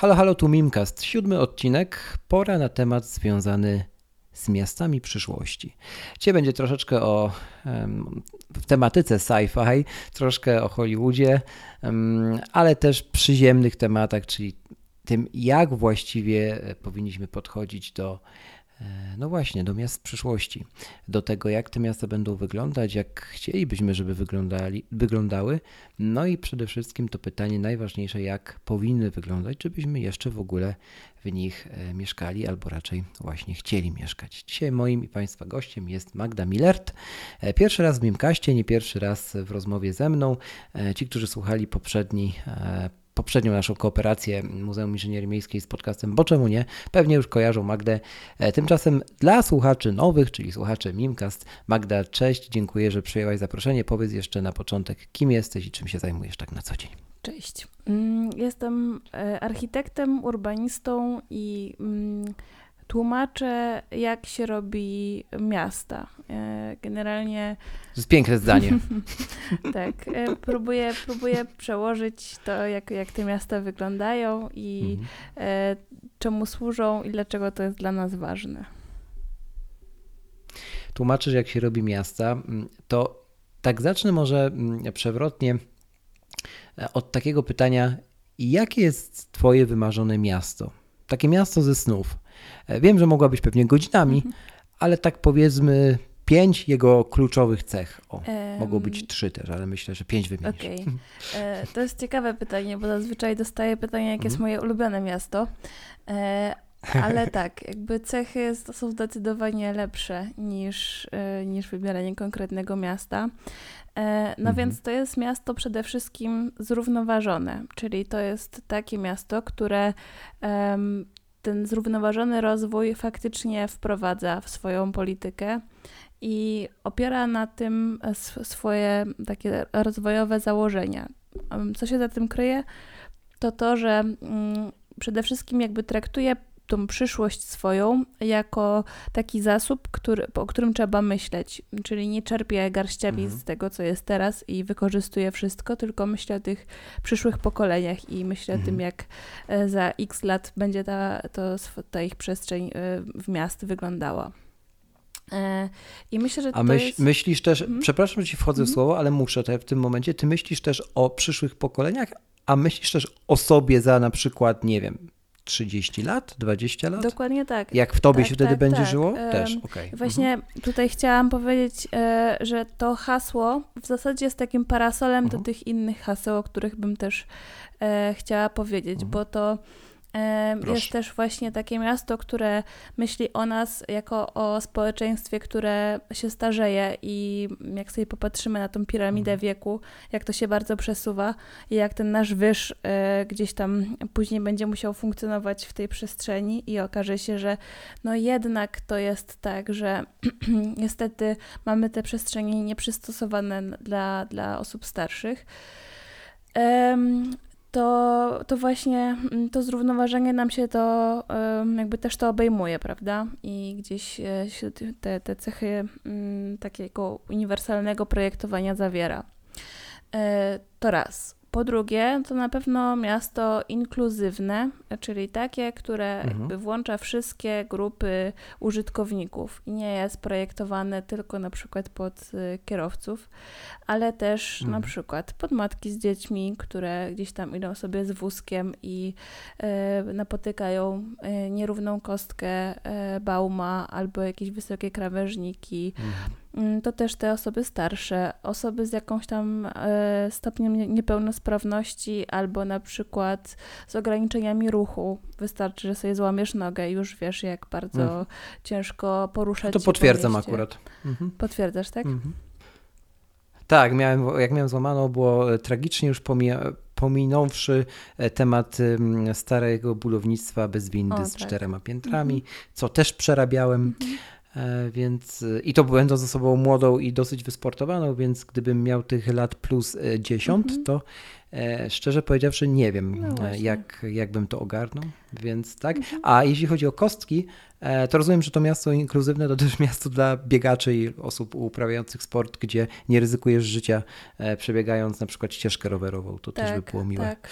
Halo, halo, tu Mimcast. Siódmy odcinek. Pora na temat związany z miastami przyszłości. Dzisiaj będzie troszeczkę o w tematyce sci-fi, troszkę o Hollywoodzie, em, ale też przyziemnych tematach, czyli tym, jak właściwie powinniśmy podchodzić do no właśnie, do miast przyszłości, do tego, jak te miasta będą wyglądać, jak chcielibyśmy, żeby wyglądali, wyglądały. No i przede wszystkim to pytanie najważniejsze, jak powinny wyglądać, żebyśmy jeszcze w ogóle w nich e, mieszkali, albo raczej właśnie chcieli mieszkać. Dzisiaj moim i Państwa gościem jest Magda Millert. E, Pierwszy raz w Mimkaście, nie pierwszy raz w rozmowie ze mną. E, Ci, którzy słuchali poprzedni e, poprzednią naszą kooperację Muzeum Inżynierii Miejskiej z podcastem Bo czemu nie? Pewnie już kojarzą Magdę. E, Tymczasem dla słuchaczy nowych, czyli słuchaczy Mimcast, Magda, cześć, dziękuję, że przyjęłaś zaproszenie. Powiedz jeszcze na początek, kim jesteś i czym się zajmujesz tak na co dzień. Cześć. Mm, Jestem e, architektem, urbanistą i mm, tłumaczę, jak się robi miasta. E, Generalnie To jest piękne zdanie. tak, e, próbuję, próbuję przełożyć to, jak, jak te miasta wyglądają i Mhm. e, czemu służą i dlaczego to jest dla nas ważne. Tłumaczysz, jak się robi miasta, Mm, to tak zacznę może mm, przewrotnie od takiego pytania, jakie jest Twoje wymarzone miasto? Takie miasto ze snów. E, Wiem, że mogłabyś pewnie godzinami, ale tak powiedzmy pięć jego kluczowych cech. O, mogą być trzy też, ale myślę, że pięć wymienisz. Okej. E, To jest ciekawe pytanie, bo zazwyczaj dostaję pytanie, jakie jest Mhm. moje ulubione miasto. E, Ale tak, jakby cechy jest- są zdecydowanie lepsze niż, niż wybieranie konkretnego miasta. No Mhm. więc to jest miasto przede wszystkim zrównoważone, czyli to jest takie miasto, które em, ten zrównoważony rozwój faktycznie wprowadza w swoją politykę i opiera na tym e, sw- swoje takie rozwojowe założenia. Co się za tym kryje? To to, że mm, przede wszystkim jakby traktuje tą przyszłość swoją jako taki zasób, który, o którym trzeba myśleć. Czyli nie czerpie garściami Mhm. z tego, co jest teraz i wykorzystuje wszystko, tylko myśli o tych przyszłych pokoleniach i myśli o Mhm. tym, jak e, za x lat będzie ta, to, ta ich przestrzeń e, w miast wyglądała. E, I myślę, że A myśl, jest... myślisz też, Mhm. przepraszam, że ci wchodzę w Mhm. słowo, ale muszę te, w tym momencie, ty myślisz też o przyszłych pokoleniach, a myślisz też o sobie za na przykład, nie wiem, 30 lat, 20 lat? Dokładnie tak. Jak w tobie Tak, się wtedy tak, będzie tak. żyło? Też, okej. Mhm. Właśnie tutaj chciałam powiedzieć, e, że to hasło w zasadzie jest takim parasolem Mhm. do tych innych haseł, o których bym też e, chciała powiedzieć, Mhm. bo to Proszę. jest też właśnie takie miasto, które myśli o nas jako o społeczeństwie, które się starzeje i jak sobie popatrzymy na tą piramidę Mhm. wieku, jak to się bardzo przesuwa i jak ten nasz wyż e, gdzieś tam później będzie musiał funkcjonować w tej przestrzeni i okaże się, że no jednak to jest tak, że niestety mamy te przestrzenie nieprzystosowane dla, dla osób starszych. To, to właśnie mm, to zrównoważenie nam się to jakby też to obejmuje, prawda? I gdzieś e, się te, te cechy mm, takiego uniwersalnego projektowania zawiera. E, To raz. Po drugie, to na pewno miasto inkluzywne, czyli takie, które Mhm. jakby włącza wszystkie grupy użytkowników i nie jest projektowane tylko na przykład pod y, kierowców, ale też Mhm. na przykład pod matki z dziećmi, które gdzieś tam idą sobie z wózkiem i e, napotykają e, nierówną kostkę bauma albo jakieś wysokie krawężniki. Mhm. Mm, To też te osoby starsze, osoby z jakąś tam e, stopniem nie- niepełnosprawności albo na przykład z ograniczeniami ruchu. Wystarczy, że sobie złamiesz nogę i już wiesz, jak bardzo Mhm. ciężko poruszać To się po potwierdzam mieście. akurat. Mhm. Potwierdzasz, tak? Mhm. Tak, miałem, jak miałem złamaną, było e, tragicznie, już pomija, pominąwszy temat starego budownictwa bez windy o, z tak. czterema piętrami, mhm. co też przerabiałem. Mhm. Więc i to będąc osobą młodą i dosyć wysportowaną, więc gdybym miał tych lat plus 10, mhm. to E, szczerze powiedziawszy, nie wiem, no e, jak, jak bym to ogarnął, więc tak. Mhm. A jeśli chodzi o kostki, e, to rozumiem, że to miasto inkluzywne to też miasto dla biegaczy i osób uprawiających sport, gdzie nie ryzykujesz życia przebiegając na przykład ścieżkę rowerową. To tak, też by tak, było miłe. Tak.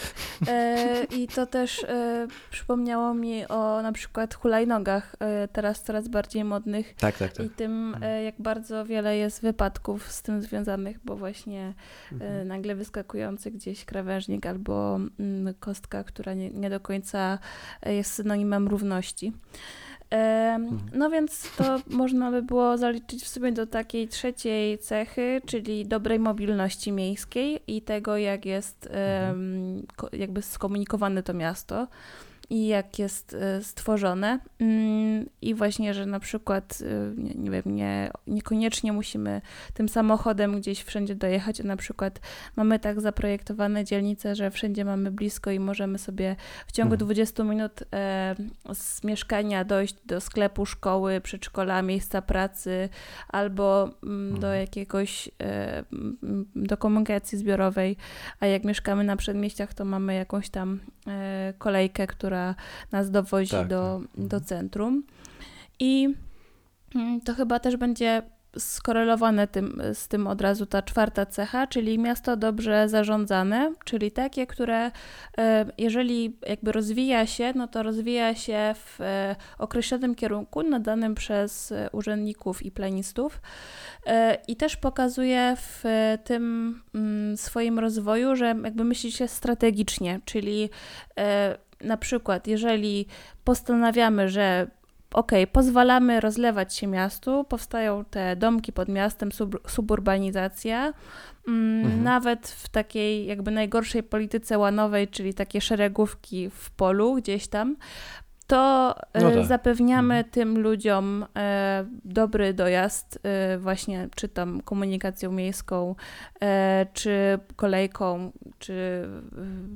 E, I to też e, przypomniało mi o na przykład hulajnogach, e, teraz coraz bardziej modnych. Tak, tak, tak. I tym, mhm. jak bardzo wiele jest wypadków z tym związanych, bo właśnie mhm. nagle wyskakujący gdzieś krawężnik albo mm, kostka, która nie, nie do końca jest synonimem równości. Mhm. No więc to można by było zaliczyć w sumie do takiej trzeciej cechy, czyli dobrej mobilności miejskiej i tego, jak jest mhm. jakby skomunikowane to miasto i jak jest e, stworzone. Mm, I właśnie, że na przykład, e, nie, nie, wiem, nie, niekoniecznie musimy tym samochodem gdzieś wszędzie dojechać, a na przykład mamy tak zaprojektowane dzielnice, że wszędzie mamy blisko i możemy sobie w ciągu mhm. 20 minut e, z mieszkania dojść do sklepu, szkoły, przedszkola, miejsca pracy albo mm, do mhm. jakiegoś, do komunikacji zbiorowej, a jak mieszkamy na przedmieściach, to mamy jakąś tam kolejkę, która która nas dowozi tak, do, tak. do mhm. centrum. I mm, to chyba też będzie skorelowane tym, z tym od razu ta czwarta cecha, czyli miasto dobrze zarządzane, czyli takie, które e, jeżeli jakby rozwija się, no to rozwija się w e, określonym kierunku nadanym przez urzędników i planistów e, i też pokazuje w tym mm, swoim rozwoju, że jakby myśli się strategicznie, czyli na przykład, jeżeli postanawiamy, że ok, pozwalamy rozlewać się miastu, powstają te domki pod miastem, sub, suburbanizacja, mm, mhm. nawet w takiej jakby najgorszej polityce łanowej, czyli takie szeregówki w polu gdzieś tam, to e, no tak. zapewniamy mhm. tym ludziom e, dobry dojazd e, właśnie czy tam komunikacją miejską, czy kolejką, czy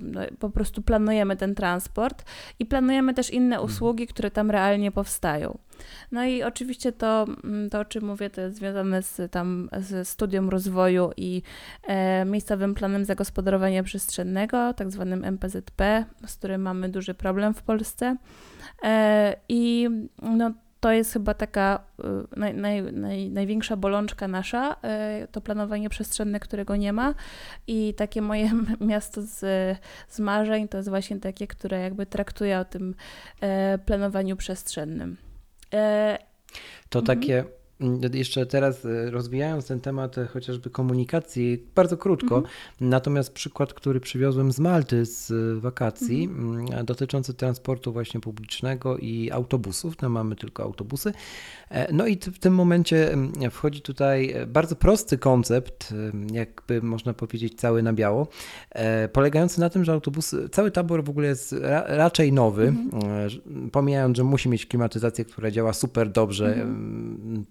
no, po prostu planujemy ten transport i planujemy też inne mhm. usługi, które tam realnie powstają. No i oczywiście to, mm, to o czym mówię, to jest związane z, tam, z studium rozwoju i e, miejscowym planem zagospodarowania przestrzennego, tak zwanym MPZP, z którym mamy duży problem w Polsce. E, I no, to jest chyba taka y, naj, naj, naj, największa bolączka nasza, y, to planowanie przestrzenne, którego nie ma. I takie moje miasto z, z marzeń to jest właśnie takie, które jakby traktuje o tym e, planowaniu przestrzennym. E, to mhm. Takie jeszcze teraz e, rozwijając ten temat e, chociażby komunikacji, bardzo krótko, mhm. natomiast przykład, który przywiozłem z Malty z e, wakacji, mhm. dotyczący transportu właśnie publicznego i autobusów, tam mamy tylko autobusy. No i w tym momencie wchodzi tutaj bardzo prosty koncept, jakby można powiedzieć cały na biało, polegający na tym, że autobus, cały tabor w ogóle jest raczej nowy, mhm. pomijając, że musi mieć klimatyzację, która działa super dobrze, mhm.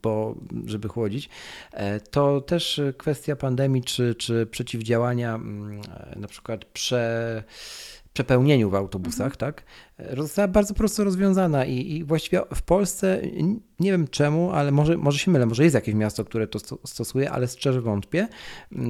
Żeby chłodzić, e, to też kwestia pandemii czy, czy przeciwdziałania mm, e, na przykład prze przepełnieniu w autobusach, mhm. tak, została bardzo prosto rozwiązana i, i, właściwie w Polsce nie wiem czemu, ale może, może się mylę, może jest jakieś miasto, które to stosuje, ale szczerze wątpię.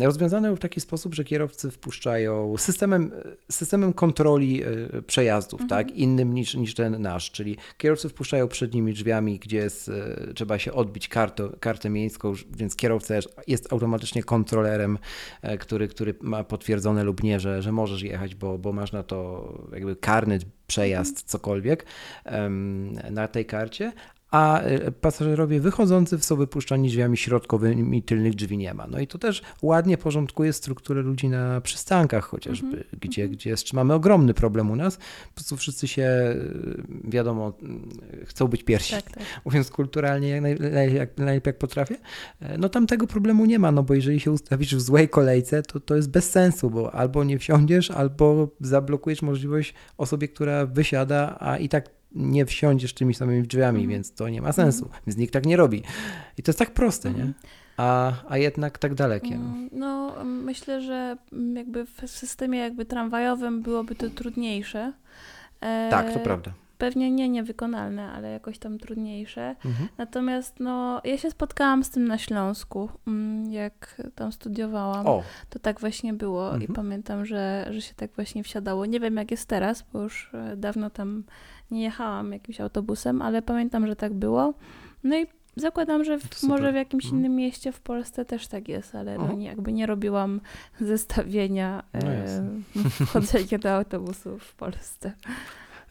Rozwiązane w taki sposób, że kierowcy wpuszczają systemem, systemem kontroli e, przejazdów, mhm. tak, innym niż, niż ten nasz, czyli kierowcy wpuszczają przednimi drzwiami, gdzie jest, e, trzeba się odbić kartę, kartę miejską, więc kierowca jest automatycznie kontrolerem, e, który, który ma potwierdzone lub nie, że, że możesz jechać, bo, bo masz na to jakby karny przejazd, cokolwiek na tej karcie, a e, pasażerowie wychodzący są wypuszczani drzwiami środkowymi, tylnych drzwi nie ma. No i to też ładnie porządkuje strukturę ludzi na przystankach chociażby, mm -hmm. gdzie, mm -hmm. gdzie jest, mamy ogromny problem u nas. Po prostu wszyscy się, e, wiadomo, chcą być pierwsi, tak, tak. mówiąc kulturalnie jak najlepiej jak, najlepiej jak potrafię. E, no tam tego problemu nie ma, no bo jeżeli się ustawisz w złej kolejce, to to jest bez sensu, bo albo nie wsiądziesz, albo zablokujesz możliwość osobie, która wysiada, a i tak nie wsiądziesz tymi samymi drzwiami, mm. więc to nie ma sensu. Mm. Więc nikt tak nie robi. I to jest tak proste, mm. nie? a, a jednak tak dalekie. No. Mm, no, myślę, że jakby w systemie jakby tramwajowym byłoby to trudniejsze. Tak, to prawda pewnie nie niewykonalne, ale jakoś tam trudniejsze. Mhm. Natomiast no, ja się spotkałam z tym na Śląsku, mm, jak tam studiowałam. O. To tak właśnie było mhm. i pamiętam, że, że się tak właśnie wsiadało. Nie wiem jak jest teraz, bo już e, dawno tam nie jechałam jakimś autobusem, ale pamiętam, że tak było. No i Zakładam, że w, może w jakimś mhm. innym mieście w Polsce też tak jest, ale no nie, jakby nie robiłam zestawienia no e, wchodzenia do autobusu w Polsce.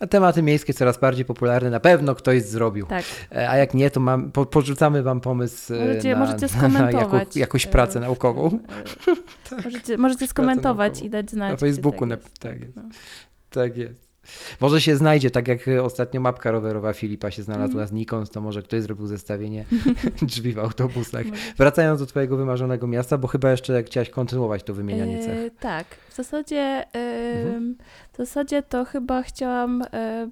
A tematy miejskie coraz bardziej popularne, na pewno ktoś zrobił. Tak. E, a jak nie, to mam, po, porzucamy wam pomysł e, możecie, na, możecie skomentować. Na jako, jakąś pracę naukową. tak. Możecie, możecie skomentować i dać znać. Na Facebooku, tak jest. tak jest. No. Tak jest. Może się znajdzie, tak jak ostatnio mapka rowerowa Filipa się znalazła mm. z Nikon, to może ktoś zrobił zestawienie drzwi w autobusach. Wracając do twojego wymarzonego miasta, bo chyba jeszcze chciałaś kontynuować to wymienianie cech. E, tak, w zasadzie, mhm. w zasadzie to chyba chciałam e,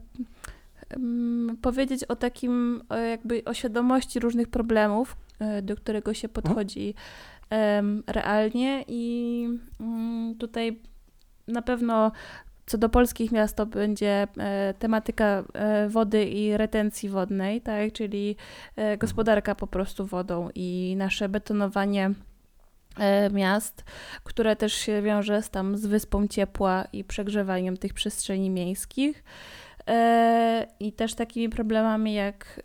powiedzieć o takim jakby o świadomości różnych problemów, e, do którego się mhm. podchodzi realnie i mm, tutaj na pewno co do polskich miast to będzie e, tematyka e, wody i retencji wodnej, tak, czyli e, gospodarka po prostu wodą i nasze betonowanie miast, które też się wiąże z tam z wyspą ciepła i przegrzewaniem tych przestrzeni miejskich. I też takimi problemami jak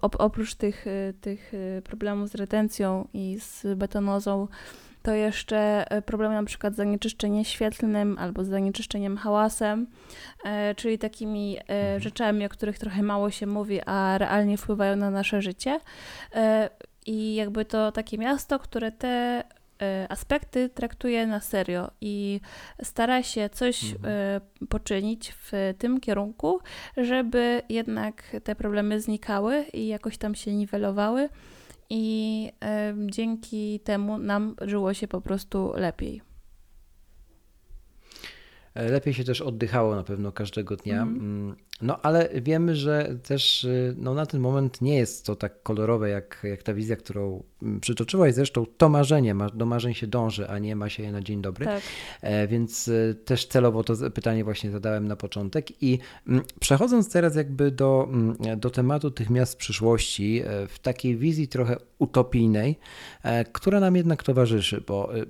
oprócz tych, tych problemów z retencją i z betonozą, to jeszcze e, problemy na przykład z zanieczyszczeniem świetlnym albo z zanieczyszczeniem hałasem, e, czyli takimi e, mhm. rzeczami, o których trochę mało się mówi, a realnie wpływają na nasze życie. I jakby to takie miasto, które te aspekty traktuje na serio i stara się coś mhm. poczynić w tym kierunku, żeby jednak te problemy znikały i jakoś tam się niwelowały i dzięki temu nam żyło się po prostu lepiej. E, lepiej się też oddychało na pewno każdego dnia. Mm. No ale wiemy, że też y, no, na ten moment nie jest to tak kolorowe jak, jak ta wizja, którą mm, przytoczyłaś. Zresztą to marzenie, do marzeń się dąży, a nie ma się je na dzień dobry. Tak. E, więc y, też celowo to pytanie właśnie zadałem na początek. I mm, przechodząc teraz jakby do, mm, do tematu tych miast przyszłości, e, w takiej wizji trochę utopijnej, która nam jednak towarzyszy, bo y,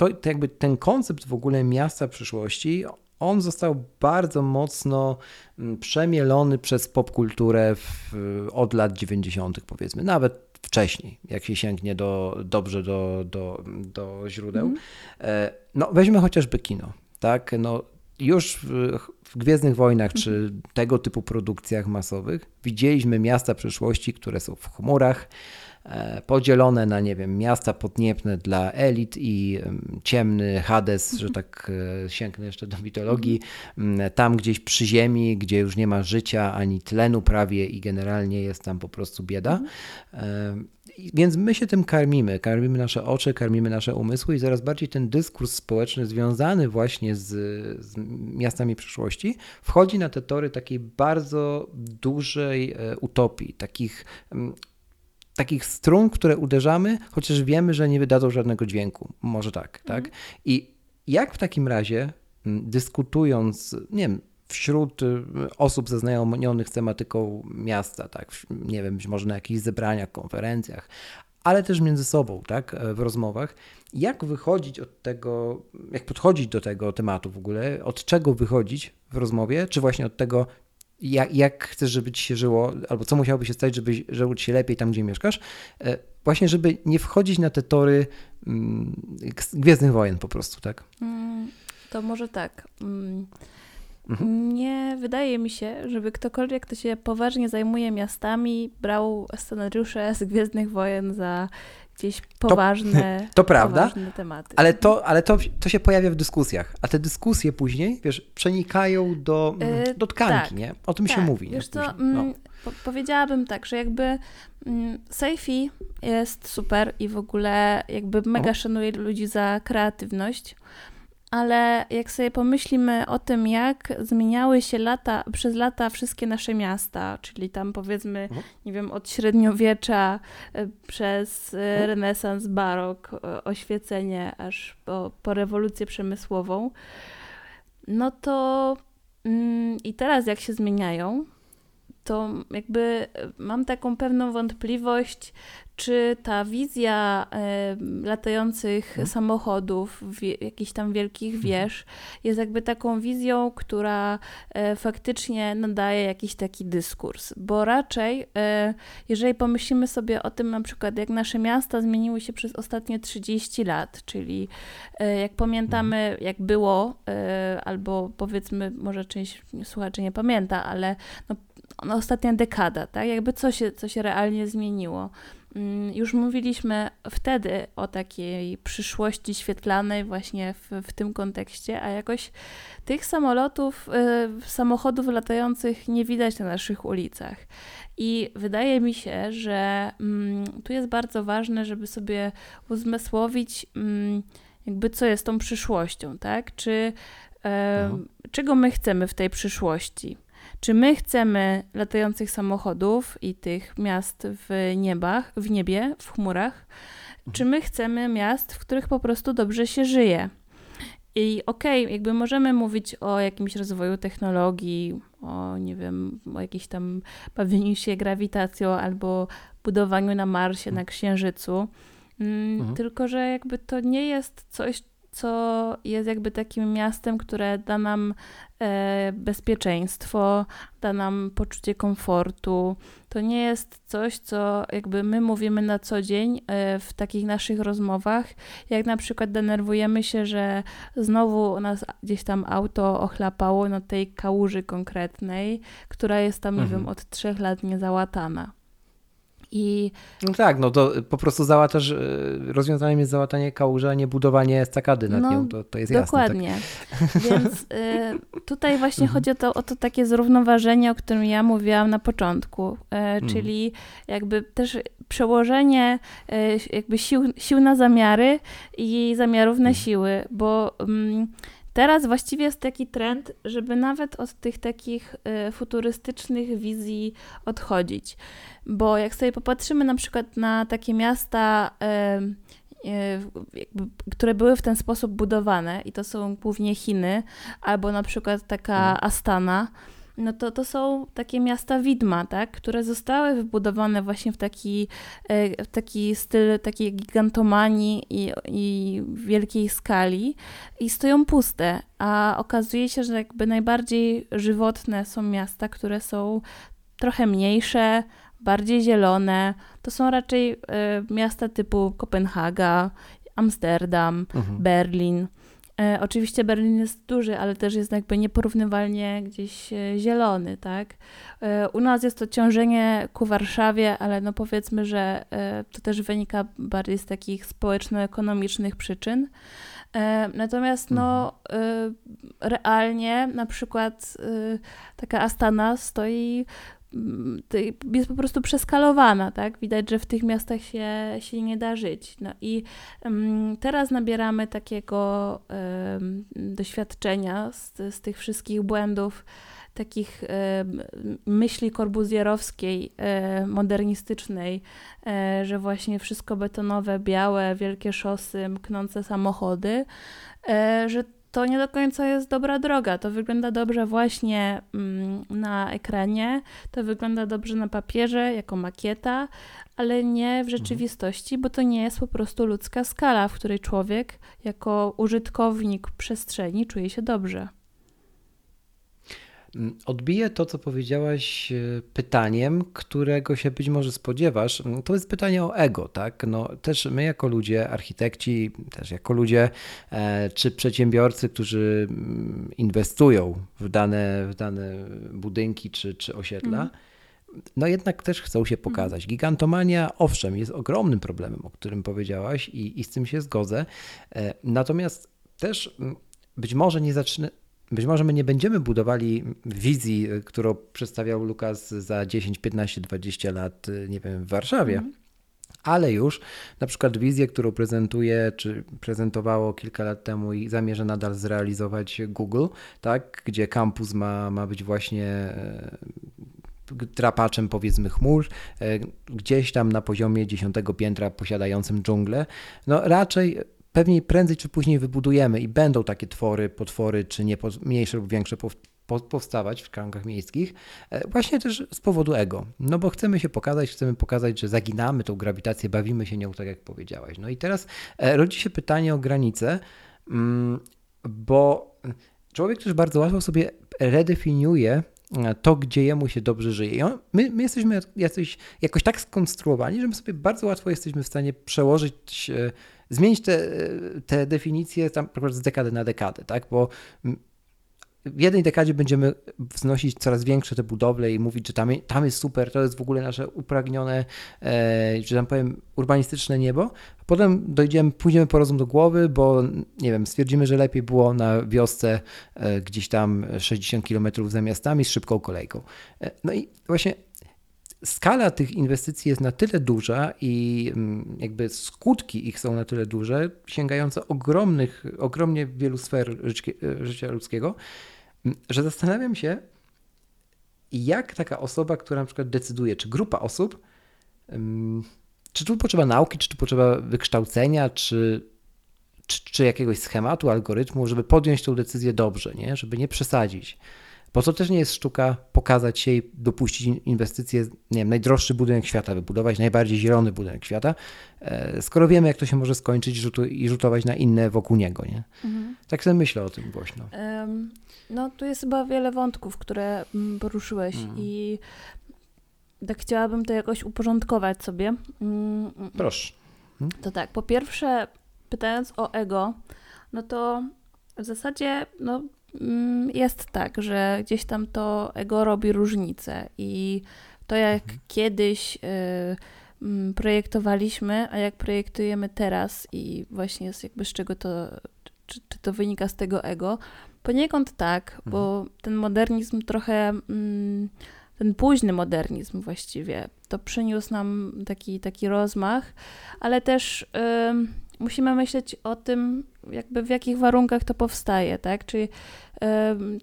to, to jakby ten koncept w ogóle miasta przyszłości, on został bardzo mocno mm, przemielony przez popkulturę w, od lat 90., powiedzmy, nawet wcześniej, jak się sięgnie do, dobrze do, do, do źródeł. Mm. No, weźmy chociażby kino. Tak? No, już w, w Gwiezdnych Wojnach czy mhm. tego typu produkcjach masowych widzieliśmy miasta przyszłości, które są w chmurach, podzielone na, nie wiem, miasta podniebne dla elit i ciemny Hades, że tak e, sięgnę jeszcze do mitologii, tam gdzieś przy ziemi, gdzie już nie ma życia ani tlenu prawie i generalnie jest tam po prostu bieda. E, więc my się tym karmimy, karmimy nasze oczy, karmimy nasze umysły i coraz bardziej ten dyskurs społeczny związany właśnie z, z miastami przyszłości wchodzi na te tory takiej bardzo dużej utopii, takich takich strun, które uderzamy, chociaż wiemy, że nie wydadzą żadnego dźwięku. Może tak, tak? mhm. tak? I jak w takim razie, dyskutując, nie wiem, wśród y, osób zaznajomionych z tematyką miasta, tak, nie wiem, być może na jakichś zebraniach, konferencjach, ale też między sobą, tak, e, w rozmowach, jak wychodzić od tego, jak podchodzić do tego tematu w ogóle, od czego wychodzić w rozmowie, czy właśnie od tego, jak, jak chcesz, żeby ci się żyło, albo co musiałoby się stać, żeby żyło ci się lepiej tam, gdzie mieszkasz, e, właśnie żeby nie wchodzić na te tory mm, Gwiezdnych Wojen po prostu, tak? Mm, to może tak. Mm, mhm. Nie wydaje mi się, żeby ktokolwiek, kto się poważnie zajmuje miastami, brał scenariusze z Gwiezdnych Wojen za gdzieś poważne, to, to prawda, poważne tematy. Ale, to, ale to, to się pojawia w dyskusjach, a te dyskusje później, wiesz, przenikają do, yy, do tkanki, tak, nie? O tym tak. się mówi. Wiesz co, no. Mm, po powiedziałabym tak, że jakby mm, jest super i w ogóle jakby mega o. szanuję ludzi za kreatywność, ale jak sobie pomyślimy o tym, jak zmieniały się lata, przez lata wszystkie nasze miasta, czyli tam powiedzmy, mhm. nie wiem, od średniowiecza e, przez e, mhm. renesans, barok, oświecenie, aż po, po rewolucję przemysłową, no to mm, i teraz jak się zmieniają, to jakby mam taką pewną wątpliwość, czy ta wizja y, latających hmm. samochodów, jakichś tam wielkich mhm. wież, jest jakby taką wizją, która y, faktycznie nadaje jakiś taki dyskurs. Bo raczej, jeżeli pomyślimy sobie o tym, na przykład, jak nasze miasta zmieniły się przez ostatnie 30 lat, czyli jak pamiętamy, hmm. jak było, albo powiedzmy, może część słuchaczy nie pamięta, ale no, no, ostatnia dekada, tak? Jakby co się, co się realnie zmieniło. Mm, już mówiliśmy wtedy o takiej przyszłości świetlanej właśnie w, w tym kontekście, a jakoś tych samolotów, y, samochodów latających nie widać na naszych ulicach. I wydaje mi się, że mm, tu jest bardzo ważne, żeby sobie uzmysłowić, mm, jakby co jest tą przyszłością, tak? Czy czego my chcemy w tej przyszłości? Czy my chcemy latających samochodów i tych miast w niebach, w niebie, w chmurach, mhm. czy my chcemy miast, w których po prostu dobrze się żyje? I okej, okay, jakby możemy mówić o jakimś rozwoju technologii, o nie wiem, o jakimś tam bawieniu się grawitacją albo budowaniu na Marsie, na mhm. Księżycu. Mm, mhm. Tylko, że jakby to nie jest coś, co jest jakby takim miastem, które da nam e, bezpieczeństwo, da nam poczucie komfortu. To nie jest coś, co jakby my mówimy na co dzień e, w takich naszych rozmowach, jak na przykład denerwujemy się, że znowu nas gdzieś tam auto ochlapało na tej kałuży konkretnej, która jest tam, mhm. nie wiem, od trzech lat niezałatana. I... No tak, no to po prostu załatasz, e, rozwiązaniem jest załatanie kałuży, a nie budowanie stakady nad no, nią, to, to jest dokładnie. jasne. Dokładnie. Tak? Więc y, tutaj właśnie mhm. chodzi o to, o to takie zrównoważenie, o którym ja mówiłam na początku, y, czyli jakby też przełożenie y, jakby sił, sił na zamiary i zamiarów na mhm. siły, bo mm, Teraz właściwie jest taki trend, żeby nawet od tych takich y, futurystycznych wizji odchodzić. Bo jak sobie popatrzymy na przykład na takie miasta, y, które były w ten sposób budowane, i to są głównie Chiny, albo na przykład taka mhm. Astana, no to to są takie miasta widma, tak, które zostały wybudowane właśnie w taki, e, w taki styl takiej gigantomanii i, i wielkiej skali i stoją puste, a okazuje się, że jakby najbardziej żywotne są miasta, które są trochę mniejsze, bardziej zielone. To są raczej y, miasta typu Kopenhaga, Amsterdam, mhm. Berlin. E, oczywiście Berlin jest duży, ale też jest jakby nieporównywalnie gdzieś e, zielony, tak? E, u nas jest to ciążenie ku Warszawie, ale no powiedzmy, że to też wynika bardziej z takich społeczno-ekonomicznych przyczyn. Natomiast no mhm. realnie na przykład taka Astana stoi jest po prostu przeskalowana, tak? Widać, że w tych miastach się, się nie da żyć. No i teraz nabieramy takiego doświadczenia z, z tych wszystkich błędów, takich myśli korbuzjerowskiej, modernistycznej, że właśnie wszystko betonowe, białe, wielkie szosy, mknące samochody, że to nie do końca jest dobra droga. To wygląda dobrze właśnie mm, na ekranie, to wygląda dobrze na papierze, jako makieta, ale nie w mhm. rzeczywistości, bo to nie jest po prostu ludzka skala, w której człowiek jako użytkownik przestrzeni czuje się dobrze. Mm, odbiję to, co powiedziałaś e, pytaniem, którego się być może spodziewasz. Mm, to jest pytanie o ego, tak? No, też my jako ludzie, architekci, też jako ludzie, e, czy przedsiębiorcy, którzy mm, inwestują w dane, w dane budynki czy, czy osiedla, mm. no jednak też chcą się pokazać. Gigantomania, owszem, jest ogromnym problemem, o którym powiedziałaś i, i z tym się zgodzę. E, natomiast też być może nie zaczyna, być może my nie będziemy budowali wizji, którą przedstawiał Lukas za 10, 15, 20 lat, nie wiem, w Warszawie. Mm. ale już na przykład wizję, którą prezentuje, czy prezentowało kilka lat temu i zamierza nadal zrealizować Google, tak, gdzie kampus ma, ma być właśnie e, drapaczem powiedzmy chmur, e, gdzieś tam na poziomie dziesiątego piętra posiadającym dżunglę, no raczej pewnie prędzej czy później wybudujemy i będą takie twory, potwory, czy nie mniejsze lub większe powstawać w kręgach miejskich, e, właśnie też z powodu ego. No bo chcemy się pokazać, chcemy pokazać, że zaginamy tą grawitację, bawimy się nią, tak jak powiedziałaś. No i teraz e, rodzi się pytanie o granice, mm, bo człowiek też bardzo łatwo sobie redefiniuje e, to, gdzie jemu się dobrze żyje. On, my, my jesteśmy jacyś, jakoś tak skonstruowani, że my sobie bardzo łatwo jesteśmy w stanie przełożyć, zmienić te, te definicje tam z dekady na dekadę, tak? Bo w jednej dekadzie będziemy wznosić coraz większe te budowle i mówić, że tam, tam jest super, to jest w ogóle nasze upragnione, e, że tam powiem, urbanistyczne niebo. A potem dojdziemy, pójdziemy po rozum do głowy, bo nie wiem, stwierdzimy, że lepiej było na wiosce e, gdzieś tam 60 km za miastami z szybką kolejką. E, no i właśnie skala tych inwestycji jest na tyle duża i mm, jakby skutki ich są na tyle duże, sięgające ogromnych, ogromnie wielu sfer życia ludzkiego, mm, że zastanawiam się, jak taka osoba, która na przykład decyduje, czy grupa osób, mm, czy tu potrzeba nauki, czy tu potrzeba wykształcenia, czy, czy, czy jakiegoś schematu, algorytmu, żeby podjąć tę decyzję dobrze, nie? żeby nie przesadzić. Bo to też nie jest sztuka pokazać się i dopuścić inwestycje, nie wiem, najdroższy budynek świata, wybudować najbardziej zielony budynek świata, e, skoro wiemy, jak to się może skończyć i rzutować na inne wokół niego, nie? Mhm. Tak sobie myślę o tym głośno. No, tu jest chyba wiele wątków, które mm, poruszyłeś mhm. i tak chciałabym to jakoś uporządkować sobie. Mm, mm, Proszę. Hmm? To tak, po pierwsze, pytając o ego, no to w zasadzie, no, jest tak, że gdzieś tam to ego robi różnicę i to jak mhm. kiedyś y, mm, projektowaliśmy, a jak projektujemy teraz i właśnie z jakby z czego to, czy, czy to wynika z tego ego, poniekąd tak, mhm. bo ten modernizm trochę, mm, ten późny modernizm właściwie, to przyniósł nam taki, taki rozmach, ale też musimy myśleć o tym, jakby w jakich warunkach to powstaje, tak? Czyli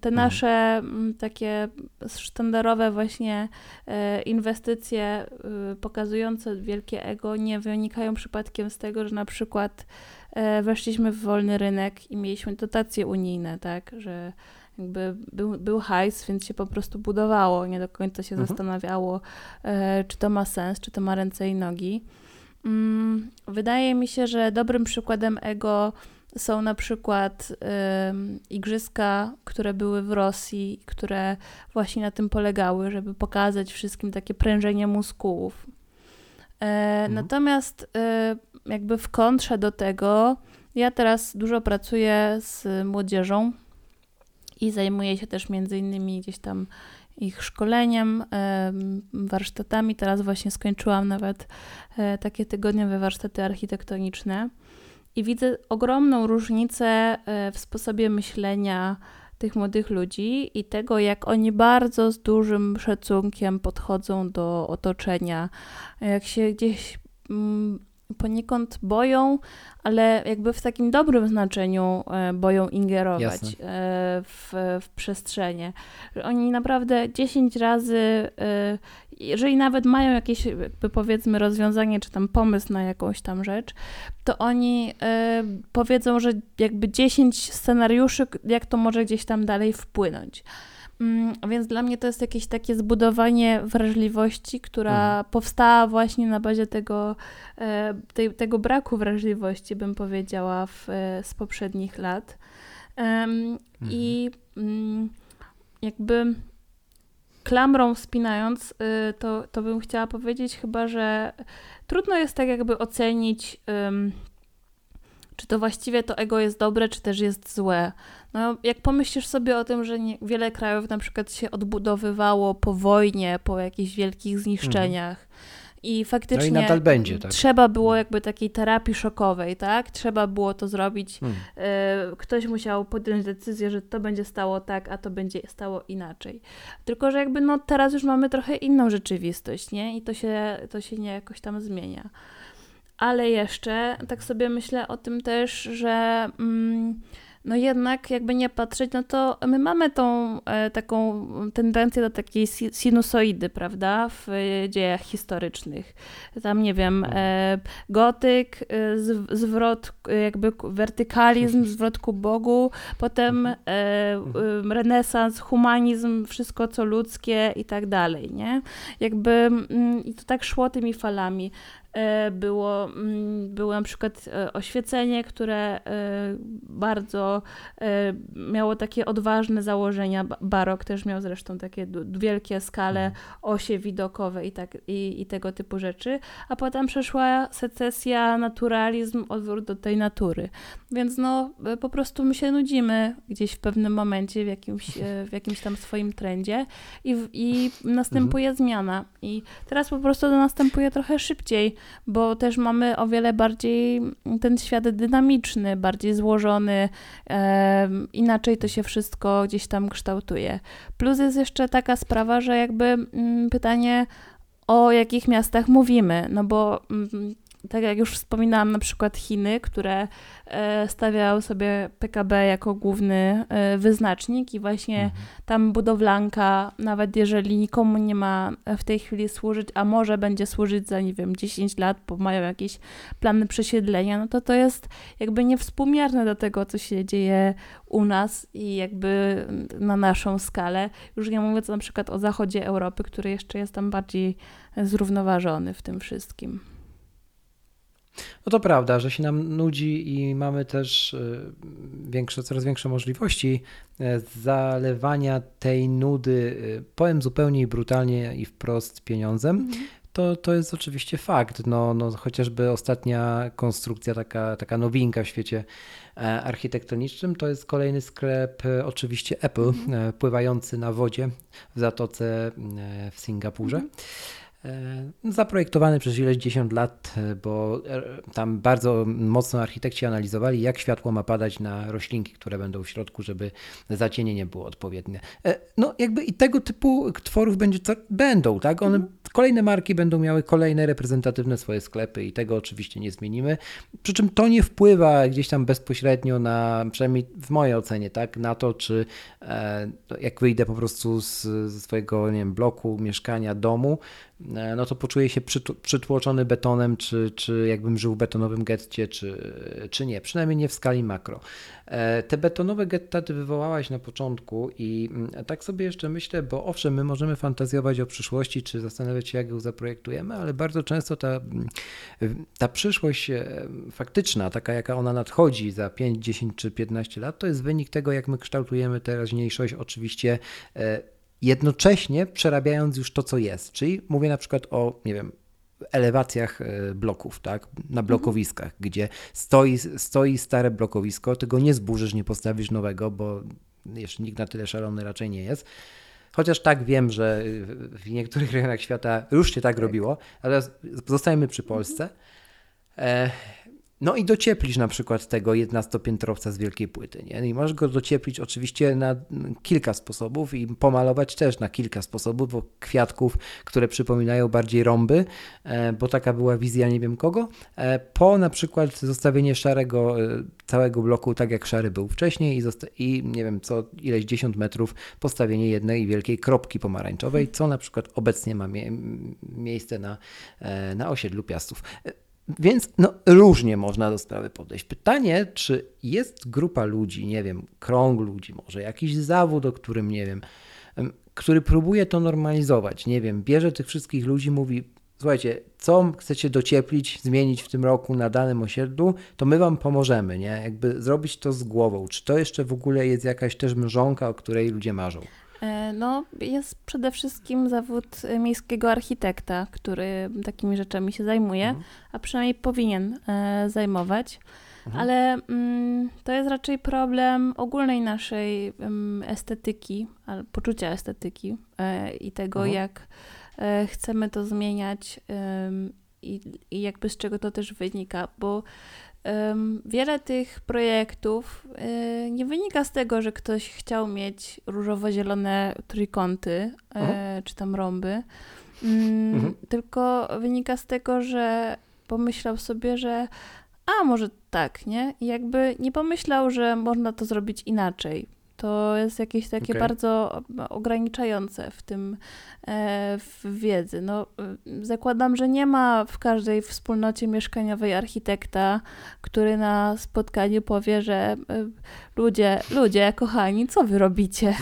te mhm. nasze takie sztandarowe właśnie e, inwestycje y, pokazujące wielkie ego nie wynikają przypadkiem z tego, że na przykład e, weszliśmy w wolny rynek i mieliśmy dotacje unijne, tak? Że jakby był, był hajs, więc się po prostu budowało, nie do końca się mhm. zastanawiało, e, czy to ma sens, czy to ma ręce i nogi. Mm, wydaje mi się, że dobrym przykładem ego są na przykład y, igrzyska, które były w Rosji, które właśnie na tym polegały, żeby pokazać wszystkim takie prężenie muskułów. E, mhm. Natomiast y, jakby w kontrze do tego, ja teraz dużo pracuję z młodzieżą i zajmuję się też między innymi gdzieś tam ich szkoleniem, warsztatami. Teraz właśnie skończyłam nawet e, takie tygodniowe warsztaty architektoniczne i widzę ogromną różnicę e, w sposobie myślenia tych młodych ludzi i tego, jak oni bardzo z dużym szacunkiem podchodzą do otoczenia, jak się gdzieś poniekąd boją, ale jakby w takim dobrym znaczeniu e, boją ingerować e, w, w przestrzenie. Oni naprawdę 10 razy, e, jeżeli nawet mają jakieś, powiedzmy, rozwiązanie czy tam pomysł na jakąś tam rzecz, to oni powiedzą, że jakby 10 scenariuszy, jak to może gdzieś tam dalej wpłynąć. Mm, więc dla mnie to jest jakieś takie zbudowanie wrażliwości, która mhm. powstała właśnie na bazie tego, e, tej, tego braku wrażliwości, bym powiedziała, w, e, z poprzednich lat. Mhm. I mm, jakby klamrą wspinając, y, to, to bym chciała powiedzieć chyba, że trudno jest tak jakby ocenić czy to właściwie to ego jest dobre, czy też jest złe. No, jak pomyślisz sobie o tym, że nie, wiele krajów na przykład się odbudowywało po wojnie, po jakichś wielkich zniszczeniach, I faktycznie no i będzie, tak? trzeba było jakby takiej terapii szokowej, tak? Trzeba było to zrobić. Hmm. E, ktoś musiał podjąć decyzję, że to będzie stało tak, a to będzie stało inaczej. Tylko, że jakby no teraz już mamy trochę inną rzeczywistość, nie? I to się, to się nie jakoś tam zmienia. Ale jeszcze tak sobie myślę o tym też, że... Mm, no jednak jakby nie patrzeć, no to my mamy tą e, taką tendencję do takiej sinusoidy, prawda, w e, dziejach historycznych. Tam, nie wiem, e, gotyk, zwrot, jakby wertykalizm, zwrot ku Bogu, potem e, renesans, humanizm, wszystko co ludzkie i tak dalej, nie? Jakby mm, i to tak szło tymi falami. E, było, mm, było na przykład e, oświecenie, które e, bardzo miało takie odważne założenia. Barok też miał zresztą takie wielkie skale, mhm. osie widokowe i, tak, i, i tego typu rzeczy. A potem przeszła secesja, naturalizm, odwrót do tej natury. Więc no, po prostu my się nudzimy gdzieś w pewnym momencie, w jakimś, w jakimś tam swoim trendzie i, i następuje mhm. zmiana. I teraz po prostu to następuje trochę szybciej bo też mamy o wiele bardziej ten świat dynamiczny, bardziej złożony, e, inaczej to się wszystko gdzieś tam kształtuje. Plus jest jeszcze taka sprawa, że jakby m, mm, pytanie o jakich miastach mówimy, no bo m, mm, tak jak już wspominałam, na przykład Chiny, które e, stawiały sobie PKB jako główny e, wyznacznik i właśnie mhm. tam budowlanka, nawet jeżeli nikomu nie ma w tej chwili służyć, a może będzie służyć za, nie wiem, 10 lat, bo mają jakieś plany przesiedlenia, no to to jest jakby niewspółmierne do tego, co się dzieje u nas i jakby na naszą skalę. Już nie mówiąc na przykład o zachodzie Europy, który jeszcze jest tam bardziej zrównoważony w tym wszystkim. No to prawda, że się nam nudzi i mamy też y, większe, coraz większe możliwości e, zalewania tej nudy, y, powiem zupełnie i brutalnie i wprost pieniądzem. Mhm. To, to jest oczywiście fakt. No, no, chociażby ostatnia konstrukcja, taka, taka nowinka w świecie e, architektonicznym, to jest kolejny sklep, e, oczywiście Apple, mhm. pływający na wodzie w zatoce w Singapurze. E, zaprojektowany przez ileś dziesiąt lat, e, bo e, tam bardzo mocno architekci analizowali, jak światło ma padać na roślinki, które będą w środku, żeby zacienienie było odpowiednie. No jakby i tego typu tworów będzie, będą, tak? One, mhm. kolejne marki będą miały kolejne reprezentatywne swoje sklepy i tego oczywiście nie zmienimy. Przy czym to nie wpływa gdzieś tam bezpośrednio na, przynajmniej w mojej ocenie, tak? Na to, czy jak wyjdę po prostu z, ze swojego, nie wiem, bloku, mieszkania, domu, no to poczuję się przytłoczony betonem, czy, czy jakbym żył w betonowym getcie, czy, czy nie. Przynajmniej nie w skali makro. E, te betonowe getta ty wywołałaś na początku i mm, tak sobie jeszcze myślę, bo owszem, my możemy fantazjować o przyszłości, czy zastanawiać się, jak ją zaprojektujemy, ale bardzo często ta, mm, ta przyszłość e, faktyczna, taka jaka ona nadchodzi za 5, 10 czy 15 lat, to jest wynik tego, jak my kształtujemy teraźniejszość, oczywiście jednocześnie przerabiając już to, co jest. Czyli mówię na przykład o, nie wiem, elewacjach e, bloków, tak, na blokowiskach, mhm. gdzie stoi, stoi stare blokowisko, tego nie zburzysz, nie postawisz nowego, bo jeszcze nikt na tyle szalony raczej nie jest. Chociaż tak wiem, że w niektórych rejonach świata już się tak, tak. robiło, ale zostajemy przy Polsce. Mhm. No i docieplisz na przykład tego 11-piętrowca z wielkiej płyty. Nie? I możesz go docieplić oczywiście na kilka sposobów i pomalować też na kilka sposobów, bo kwiatków, które przypominają bardziej rąby, e, bo taka była wizja nie wiem kogo, e, po na przykład zostawienie szarego e, całego bloku tak jak szary był wcześniej i, i nie wiem co ileś 10 metrów postawienie jednej wielkiej kropki pomarańczowej, co na przykład obecnie ma mie miejsce na, na osiedlu Piastów. Więc no, różnie można do sprawy podejść. Pytanie, czy jest grupa ludzi, nie wiem, krąg ludzi, może jakiś zawód, o którym nie wiem, który próbuje to normalizować. Nie wiem, bierze tych wszystkich ludzi, mówi: Słuchajcie, co chcecie docieplić, zmienić w tym roku na danym osiedlu, to my Wam pomożemy, nie? Jakby zrobić to z głową. Czy to jeszcze w ogóle jest jakaś też mrzonka, o której ludzie marzą? E, no, jest przede wszystkim zawód miejskiego architekta, który takimi rzeczami się zajmuje, mhm. a przynajmniej powinien e, zajmować. Mhm. Ale mm, to jest raczej problem ogólnej naszej estetyki, poczucia estetyki e, i tego, mhm. jak e, chcemy to zmieniać i, i jakby z czego to też wynika, bo wiele tych projektów e, nie wynika z tego, że ktoś chciał mieć różowo-zielone trójkąty mhm. czy tam rąby, mm, mhm. tylko wynika z tego, że pomyślał sobie, że a może tak, nie? I jakby nie pomyślał, że można to zrobić inaczej. To jest jakieś takie okay. bardzo ograniczające w tym e, w wiedzy. No, y, zakładam, że nie ma w każdej wspólnocie mieszkaniowej architekta, który na spotkaniu powie, że y, ludzie, ludzie, kochani, co wy robicie?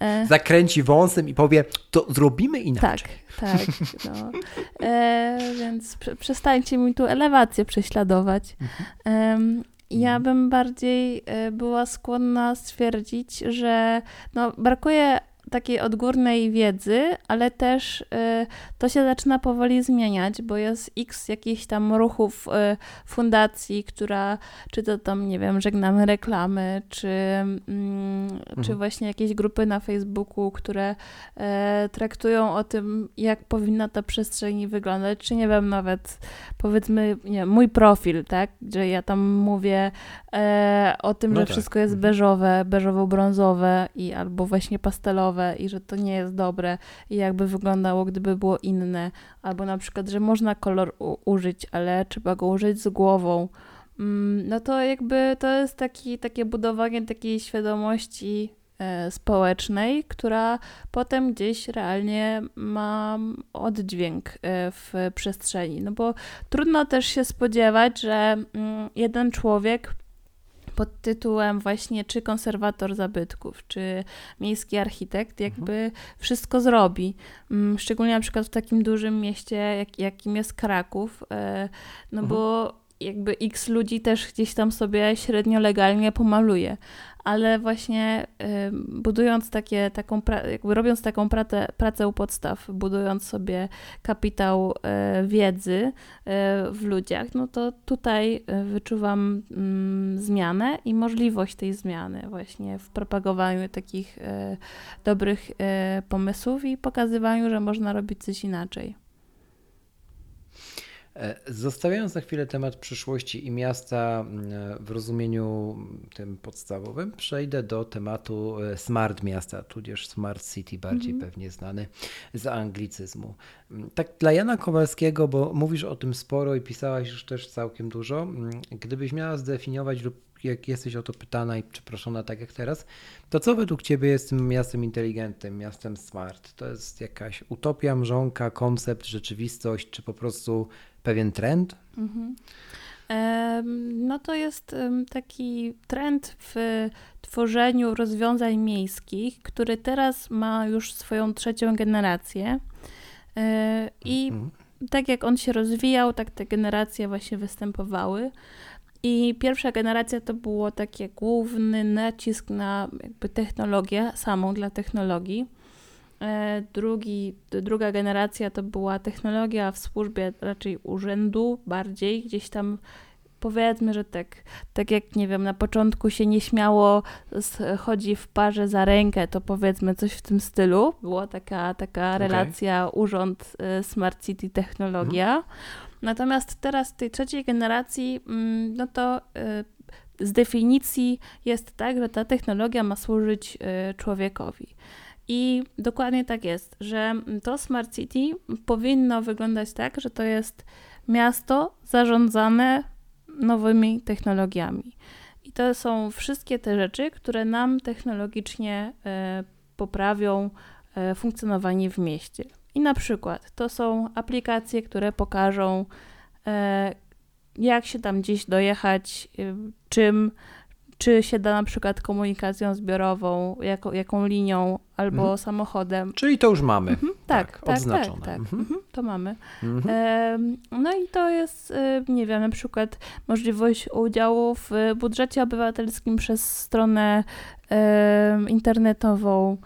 E, Zakręci wąsem i powie, to zrobimy inaczej. Tak, tak. No. E, więc przestańcie mi tu elewację prześladować. Mhm. Ja mhm. bym bardziej e, była skłonna stwierdzić, że no, brakuje takiej odgórnej wiedzy, ale też y, to się zaczyna powoli zmieniać, bo jest x jakichś tam ruchów y, fundacji, która, czy to tam, nie wiem, żegnamy reklamy, czy, mm, mhm. czy właśnie jakieś grupy na Facebooku, które y, traktują o tym, jak powinna ta przestrzeń wyglądać, czy nie wiem, nawet powiedzmy, nie mój profil, tak, że ja tam mówię o tym, no że tak. wszystko jest mhm. beżowe, beżowo-brązowe i albo właśnie pastelowe, i że to nie jest dobre i jakby wyglądało, gdyby było inne. Albo na przykład, że można kolor użyć, ale trzeba go użyć z głową. Mm, no to jakby to jest taki, takie budowanie takiej świadomości e, społecznej, która potem gdzieś realnie ma oddźwięk e, w przestrzeni. No bo trudno też się spodziewać, że mm, jeden człowiek pod tytułem właśnie czy konserwator zabytków, czy miejski architekt, mhm. jakby mhm. wszystko zrobi. Mm, szczególnie na przykład w takim dużym mieście, jak, jakim jest Kraków, e, no mhm. bo jakby x ludzi też gdzieś tam sobie średnio legalnie pomaluje, ale właśnie budując takie, taką, jakby robiąc taką pracę, pracę u podstaw, budując sobie kapitał y, wiedzy y, w ludziach, no to tutaj wyczuwam mm, zmianę i możliwość tej zmiany właśnie w propagowaniu takich dobrych pomysłów i pokazywaniu, że można robić coś inaczej. E, zostawiając na chwilę temat przyszłości i miasta w rozumieniu tym podstawowym, przejdę do tematu e, smart miasta, tudzież smart city, bardziej mm -hmm. pewnie znany z anglicyzmu. Tak dla Jana Kowalskiego, bo mówisz o tym sporo i pisałaś już też całkiem dużo, gdybyś miała zdefiniować lub jak jesteś o to pytana i przeproszona tak jak teraz, to co według Ciebie jest tym miastem inteligentnym, miastem smart? To jest jakaś utopia, mrzonka, koncept, rzeczywistość, czy po prostu pewien trend? Mhm. No to jest taki trend w tworzeniu rozwiązań miejskich, który teraz ma już swoją trzecią generację. E, I mhm. tak jak on się rozwijał, tak te generacje właśnie występowały. I pierwsza generacja to było taki główny nacisk na jakby technologię, samą dla technologii. E, drugi, druga generacja to była technologia w służbie raczej urzędu, bardziej gdzieś tam powiedzmy, że tak, tak jak nie wiem, na początku się nieśmiało chodzi w parze za rękę, to powiedzmy coś w tym stylu. Była taka, taka okay. relacja urząd, e, smart city, technologia. Mhm. Natomiast teraz tej trzeciej generacji, mm, no to e, z definicji jest tak, że ta technologia ma służyć człowiekowi. I dokładnie tak jest, że to Smart City powinno wyglądać tak, że to jest miasto zarządzane nowymi technologiami. I to są wszystkie te rzeczy, które nam technologicznie e, poprawią e, funkcjonowanie w mieście. I na przykład to są aplikacje, które pokażą, e, jak się tam gdzieś dojechać, czym czy się da na przykład komunikacją zbiorową, jako, jaką linią albo mhm. samochodem. Czyli to już mamy. Mhm, tak, tak, tak, odznaczone. Tak, tak. Mhm. mhm. to mamy. E, no i to jest, e, nie wiem, na przykład możliwość udziału w budżecie obywatelskim przez stronę e, internetową.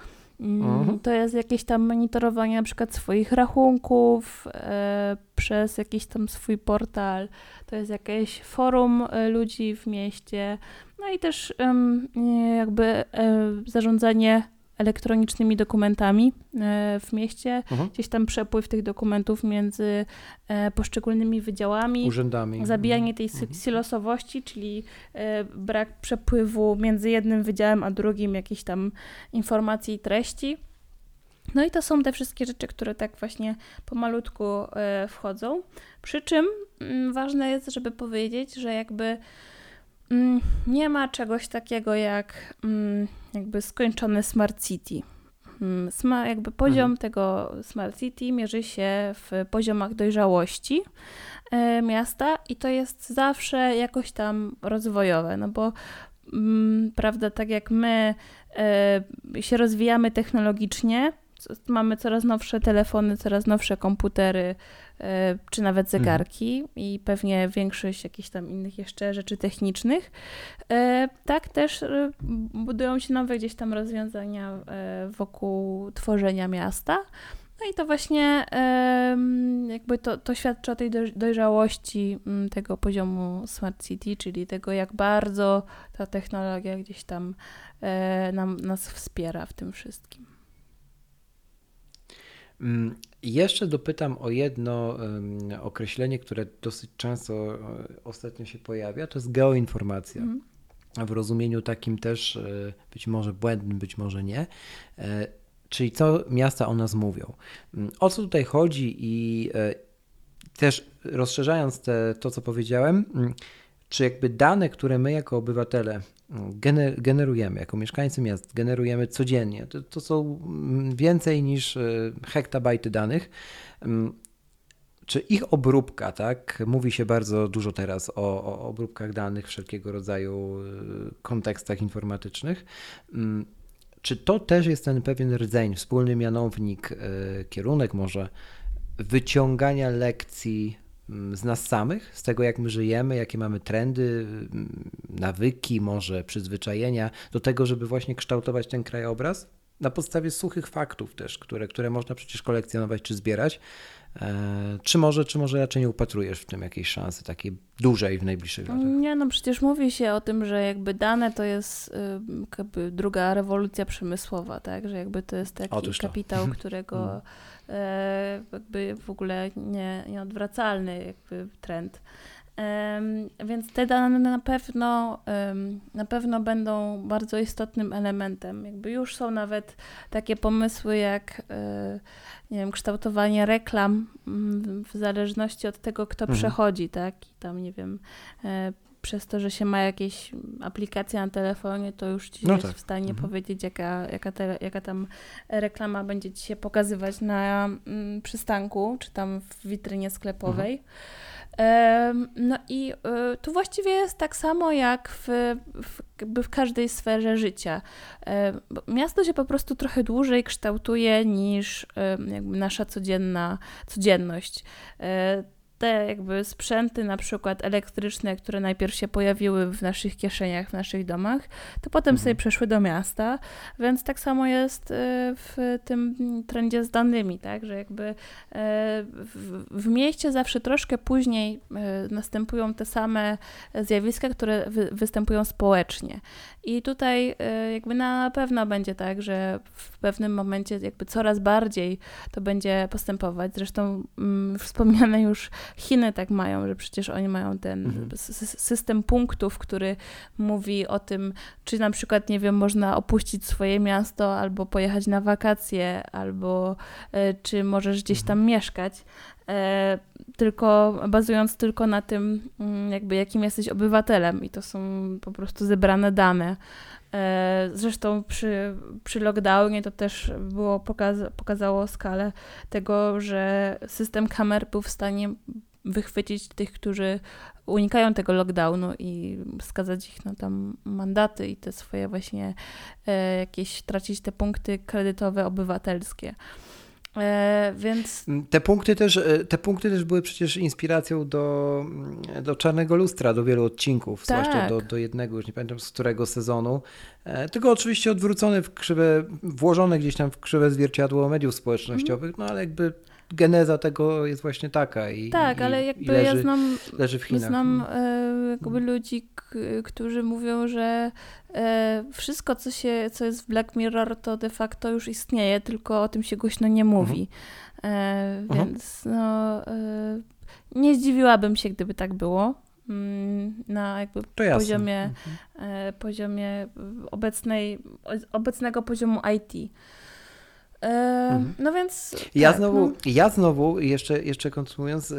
Mhm. To jest jakieś tam monitorowanie na przykład swoich rachunków e, przez jakiś tam swój portal. To jest jakieś forum e, ludzi w mieście. No i też jakby zarządzanie elektronicznymi dokumentami e, w mieście, mhm. gdzieś tam przepływ tych dokumentów między e, poszczególnymi wydziałami, urzędami. Zabijanie tej mhm. silosowości, czyli brak przepływu między jednym wydziałem a drugim jakichś tam informacji i treści. No i to są te wszystkie rzeczy, które tak właśnie pomalutku e, wchodzą. Przy czym mm, ważne jest, żeby powiedzieć, że jakby nie ma czegoś takiego jak mm, jakby skończony Smart City. jakby poziom mhm. tego Smart City mierzy się w poziomach dojrzałości e, miasta i to jest zawsze jakoś tam rozwojowe, no bo prawda, tak jak my e, się rozwijamy technologicznie, mamy coraz nowsze telefony, coraz nowsze komputery, e, czy nawet mhm. zegarki mhm. i pewnie większość jakichś tam innych jeszcze rzeczy technicznych. E, tak też e, budują się nowe gdzieś tam rozwiązania wokół tworzenia miasta. No i to właśnie jakby to, to świadczy o tej dojrzałości mm, tego poziomu Smart City, czyli tego, jak bardzo ta technologia gdzieś tam nam, nas wspiera w tym wszystkim. Mm, jeszcze dopytam o jedno określenie, które dosyć często e, ostatnio się pojawia, to jest geoinformacja. Mm. W rozumieniu takim też e, być może błędnym, być może nie. E, czyli co miasta o nas mówią. Mm, o co tutaj chodzi i też rozszerzając te, to, co powiedziałem, mm, czy jakby dane, które my jako obywatele generujemy, jako mieszkańcy miast, generujemy codziennie. To, to są mm, więcej niż e, hektabajty danych. Mm, czy ich obróbka, tak? Mówi się bardzo dużo teraz o, o obróbkach danych, wszelkiego rodzaju e, kontekstach informatycznych. Mm, czy to też jest ten pewien rdzeń, wspólny mianownik, e, kierunek może wyciągania lekcji z nas samych, z tego jak my żyjemy, jakie mamy trendy, nawyki, może przyzwyczajenia, do tego, żeby właśnie kształtować ten krajobraz na podstawie suchych faktów też, które, które można przecież kolekcjonować czy zbierać. E, czy może, czy może raczej nie upatrujesz w tym jakiejś szansy takiej dużej w najbliższych latach? Nie, no przecież mówi się o tym, że jakby dane to jest y, jakby druga rewolucja przemysłowa, tak, że jakby to jest taki kapitał, którego mm. E, jakby w ogóle nie, nieodwracalny jakby trend. Więc te dane na pewno, na pewno będą bardzo istotnym elementem. Jakby już są nawet takie pomysły jak e, nie wiem, kształtowanie reklam mm, w zależności od tego, kto mhm. przechodzi, tak? I tam nie wiem, e, przez to, że się ma jakieś aplikacje na telefonie, to już ci no jest tak. w stanie mhm. powiedzieć, jaka, jaka, te, jaka tam reklama będzie ci się pokazywać na mm, przystanku, czy tam w witrynie sklepowej. Mhm. No i y, tu właściwie jest tak samo jak w, w, w każdej sferze życia. Miasto się po prostu trochę dłużej kształtuje niż nasza codzienna codzienność e, te jakby sprzęty, na przykład elektryczne, które najpierw się pojawiły w naszych kieszeniach, w naszych domach, to potem mhm. sobie przeszły do miasta, więc tak samo jest y, w tym trendzie z danymi, tak, że jakby y, w, w mieście zawsze troszkę później y, następują te same zjawiska, które wy, występują społecznie. I tutaj jakby na pewno będzie tak, że w pewnym momencie jakby coraz bardziej to będzie postępować. Zresztą mm, wspomniane już Chiny tak mają, że przecież oni mają ten mhm. system punktów, który mówi o tym, czy na przykład, nie wiem, można opuścić swoje miasto albo pojechać na wakacje, albo e, czy możesz gdzieś tam mhm. mieszkać. E, tylko bazując tylko na tym, mm, jakby jakim jesteś obywatelem, i to są po prostu zebrane dane. E, zresztą przy, przy lockdownie to też było pokaz, pokazało skalę tego, że system kamer był w stanie wychwycić tych, którzy unikają tego lockdownu i skazać ich na tam mandaty i te swoje właśnie e, jakieś tracić te punkty kredytowe obywatelskie. E, więc... Te punkty, też, e, te punkty też były przecież inspiracją do, mm, do Czarnego Lustra, do wielu odcinków, tak. zwłaszcza do, do jednego, już nie pamiętam z którego sezonu. E, tylko oczywiście odwrócone w krzywe, włożone gdzieś tam w krzywe zwierciadło mediów społecznościowych, mm. no ale jakby geneza tego jest właśnie taka. I, tak, i, ale jakby leży, ja znam, leży w Chinach. znam e, jakby ludzi, którzy mówią, że e, wszystko, co, się, co jest w Black Mirror, to de facto już istnieje, tylko o tym się głośno nie mówi. Mhm. E, więc no, nie zdziwiłabym się, gdyby tak było. Mm, na jakby poziomie, mhm. Poziomie obecnej, obecnego poziomu IT. E, mhm. No więc. Ja tak, znowu, no. ja znowu, jeszcze, jeszcze kontynuując, e,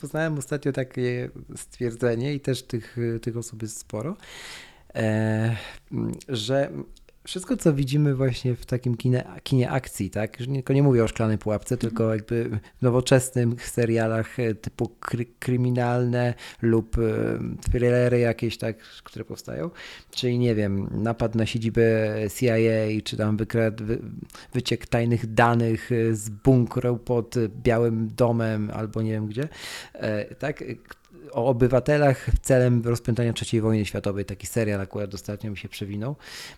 poznałem ostatnio takie stwierdzenie i też tych, tych osób jest sporo, że wszystko, co widzimy właśnie w takim kinie, kinie akcji, tak? Tylko nie mówię o szklanej pułapce, mhm. tylko jakby w nowoczesnych serialach e, typu kry, kryminalne lub e, thrillery jakieś, tak, które powstają. Czyli nie wiem, napad na siedzibę CIA, czy tam wykrad, wy, wyciek tajnych danych e, z bunkru pod Białym Domem albo nie wiem gdzie, tak? O obywatelach celem rozpętania III wojny światowej. Taki serial akurat ostatnio mi się przewinął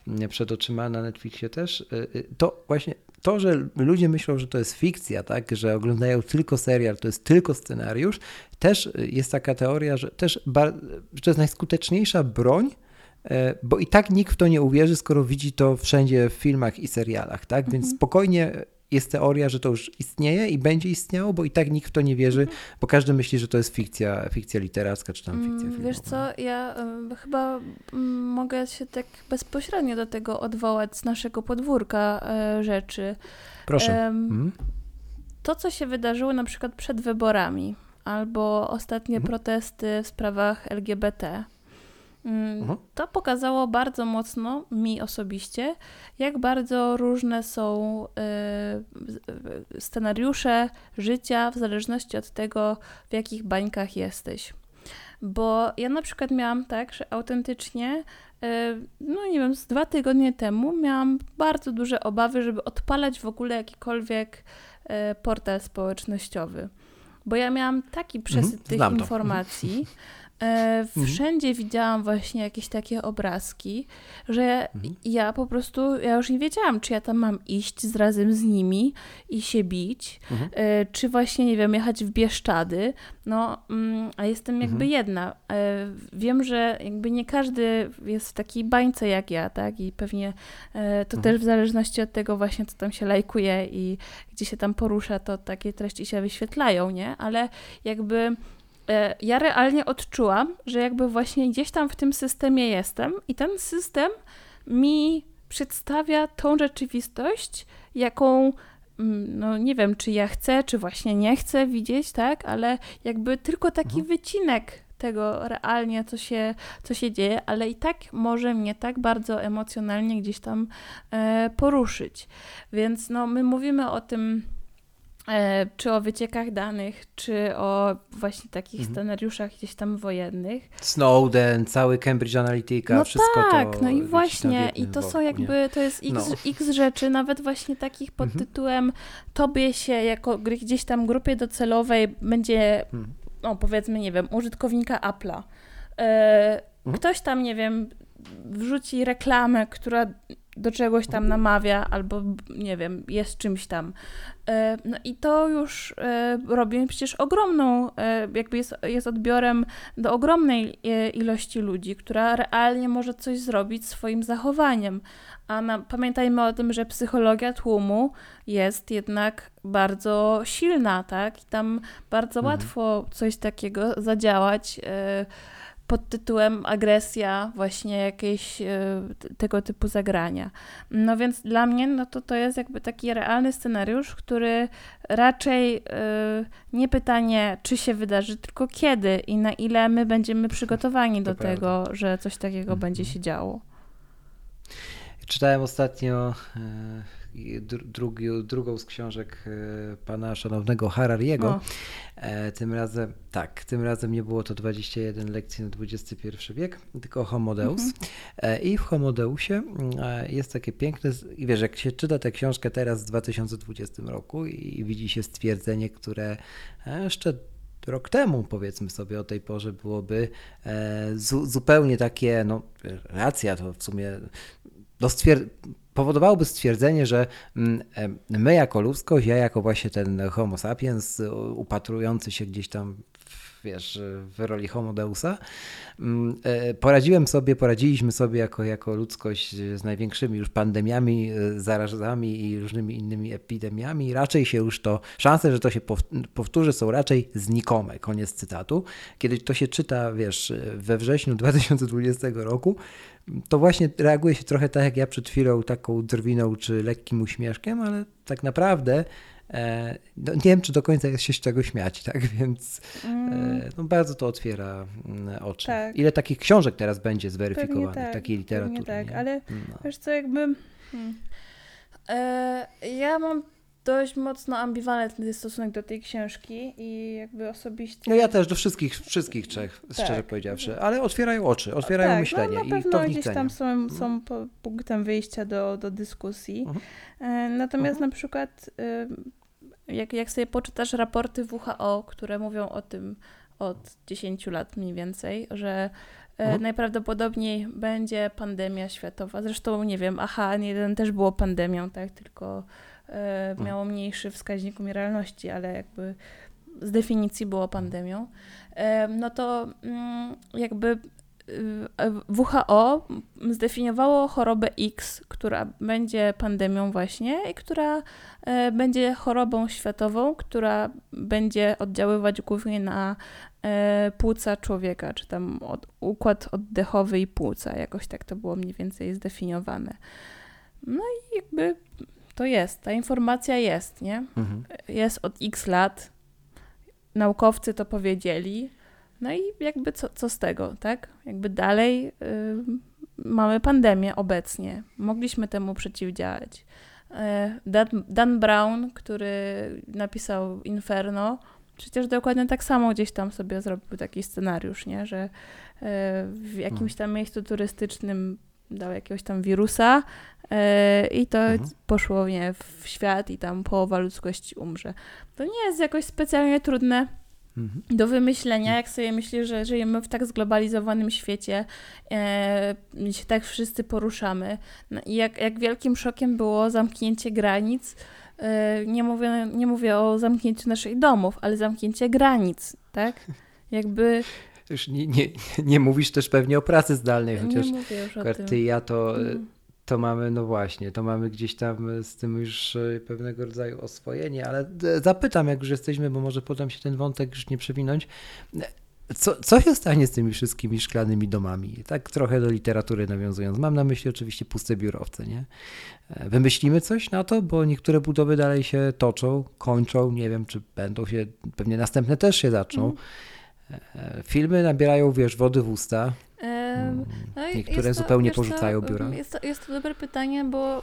mm, przed oczyma na Netflixie też. Y, y, to właśnie to, że ludzie myślą, że to jest fikcja, tak, że oglądają tylko serial, to jest tylko scenariusz, też y, jest taka teoria, że też że to jest najskuteczniejsza broń, bo i tak nikt w to nie uwierzy, skoro widzi to wszędzie w filmach i serialach, tak? Więc mhm. spokojnie jest teoria, że to już istnieje i będzie istniało, bo i tak nikt w to nie wierzy, bo każdy myśli, że to jest fikcja, fikcja literacka czy tam fikcja mm, filmowa. Wiesz co, ja y, chyba y, mogę się tak bezpośrednio do tego odwołać z naszego podwórka y, rzeczy. Proszę. Mm. To, co się wydarzyło na przykład przed wyborami, albo ostatnie mm. protesty w sprawach LGBT, Mm, to pokazało bardzo mocno mi osobiście, jak bardzo różne są y, scenariusze życia w zależności od tego, w jakich bańkach jesteś. Bo ja na przykład miałam tak, że autentycznie, y, no nie wiem, z dwa tygodnie temu miałam bardzo duże obawy, żeby odpalać w ogóle jakikolwiek portal społecznościowy. Bo ja miałam taki mhm, przesyt tych informacji, E, mhm. Wszędzie mhm. widziałam właśnie jakieś takie obrazki, że mhm. ja po prostu, ja już nie wiedziałam, czy ja tam mam iść z razem z nimi i się bić, mhm. e, czy właśnie, nie wiem, jechać w Bieszczady, no, mm, a jestem jakby mhm. jedna. E, wiem, że jakby nie każdy jest w takiej bańce jak ja, tak, i pewnie to mhm. też w zależności od tego właśnie, co tam się lajkuje i gdzie się tam porusza, to takie treści się wyświetlają, nie, ale jakby E, ja realnie odczułam, że jakby właśnie gdzieś tam w tym systemie jestem i ten system mi przedstawia tą rzeczywistość, jaką mm, no nie wiem, czy ja chcę, czy właśnie nie chcę widzieć, tak, ale jakby tylko taki mhm. wycinek tego realnie, co się, co się dzieje, ale i tak może mnie tak bardzo emocjonalnie gdzieś tam e, poruszyć. Więc no, my mówimy o tym E, czy o wyciekach danych, czy o właśnie takich mhm. scenariuszach gdzieś tam wojennych. Snowden, cały Cambridge Analytica, no wszystko tak, to. no i właśnie, i to są jakby, to jest x, no. x rzeczy, nawet właśnie takich pod mhm. tytułem tobie się jako gdzieś tam grupie docelowej będzie, mhm. no powiedzmy, nie wiem, użytkownika Apple'a. E, mhm. Ktoś tam, nie wiem, wrzuci reklamę, która do czegoś tam namawia, albo nie wiem, jest czymś tam. E, no i to już e, robi przecież ogromną, e, jakby jest, jest odbiorem do ogromnej ilości ludzi, która realnie może coś zrobić swoim zachowaniem. A na, pamiętajmy o tym, że psychologia tłumu jest jednak bardzo silna, tak? I tam bardzo mhm. łatwo coś takiego zadziałać pod tytułem agresja, właśnie jakieś e, tego typu zagrania. No więc dla mnie no to, to jest jakby taki realny scenariusz, który raczej e, nie pytanie, czy się wydarzy, tylko kiedy i na ile my będziemy przygotowani do tego, że coś takiego mhm. będzie się działo. Czytałem ostatnio e, drugi, drugą z książek e, pana szanownego Harariego. E, tym razem, tak, tym razem nie było to 21 lekcji na XXI wiek, tylko Homo Deus. Mhm. E, I w Homo Deusie jest takie piękne, i wiesz, jak się czyta tę książkę teraz w 2020 roku i widzi się stwierdzenie, które jeszcze rok temu, powiedzmy sobie o tej porze, byłoby zupełnie takie, no racja to w sumie, no powodowałoby stwierdzenie, że mm, my jako ludzkość, ja jako właśnie ten homo sapiens upatrujący się gdzieś tam wiesz, w roli homo deusa. Mm, e, poradziłem sobie, poradziliśmy sobie jako, jako ludzkość z największymi już pandemiami, e, zarazami i różnymi innymi epidemiami. Raczej się już to, szanse, że to się powtórzy są raczej znikome. Koniec cytatu. Kiedy to się czyta, wiesz, we wrześniu 2020 roku, to właśnie reaguje się trochę tak jak ja przed chwilą, taką drwiną czy lekkim uśmieszkiem, ale tak naprawdę E, no, nie wiem, czy do końca jest się z czego śmiać, tak? Więc mm. no, bardzo to otwiera mm, oczy. Tak. Ile takich książek teraz będzie zweryfikowanych, tak, takiej literatury? tak, nie? ale no. wiesz co, jakby. Hmm. E, ja mam dość mocno ambiwalentny stosunek do tej książki i jakby osobiście... No ja też do wszystkich, wszystkich trzech, tak. szczerze powiedziawszy, ale otwierają oczy, otwierają tak, myślenie no, na pewno i to gdzieś tam są, są punktem wyjścia do, do dyskusji. Mhm. E, natomiast mhm. na przykład jak, jak sobie poczytasz raporty WHO, które mówią o tym od 10 lat mniej więcej, że e, mhm. najprawdopodobniej będzie pandemia światowa. Zresztą nie wiem, aha, jeden też było pandemią, tak, tylko. Miało mniejszy wskaźnik umieralności, ale jakby z definicji było pandemią. E, no to mm, jakby WHO zdefiniowało chorobę X, która będzie pandemią właśnie i która e, będzie chorobą światową, która będzie oddziaływać głównie na e, płuca człowieka, czy tam układ oddechowy i płuca, jakoś tak to było mniej więcej zdefiniowane. No i jakby to jest, ta informacja jest, nie? Mhm. Jest od x lat, naukowcy to powiedzieli, no i jakby co, co z tego, tak? Jakby dalej y, mamy pandemię obecnie. Mogliśmy temu przeciwdziałać. Y, Dan, Dan Brown, który napisał Inferno, przecież dokładnie tak samo gdzieś tam sobie zrobił taki scenariusz, nie? że y, w jakimś tam miejscu turystycznym dał jakiegoś tam wirusa i to mhm. poszło nie, w świat i tam połowa ludzkości umrze. To nie jest jakoś specjalnie trudne Mhm. do wymyślenia, jak sobie myślisz, że żyjemy w tak zglobalizowanym świecie, e, się tak wszyscy poruszamy. No I jak, jak wielkim szokiem było zamknięcie granic, e, nie, mówię, nie mówię o zamknięciu naszych domów, ale zamknięcie granic, tak? Jakby... Już nie, nie, nie mówisz też pewnie o pracy zdalnej, chociaż nie mówię już o ty i ja to... Mm to mamy, no właśnie, to mamy gdzieś tam z tym już e, pewnego rodzaju oswojenie, ale e, zapytam, jak już jesteśmy, bo może potem się ten wątek już nie przewinąć. Co, co się stanie z tymi wszystkimi szklanymi domami? Tak trochę do literatury nawiązując. Mam na myśli oczywiście puste biurowce, nie? E, wymyślimy coś na to, bo niektóre budowy dalej się toczą, kończą, nie wiem, czy będą się, pewnie następne też się zaczną. Mm. Filmy nabierają, wiesz, wody w usta. Mm. No Niektóre to, zupełnie porzucają biura. Jest to, jest to dobre pytanie, bo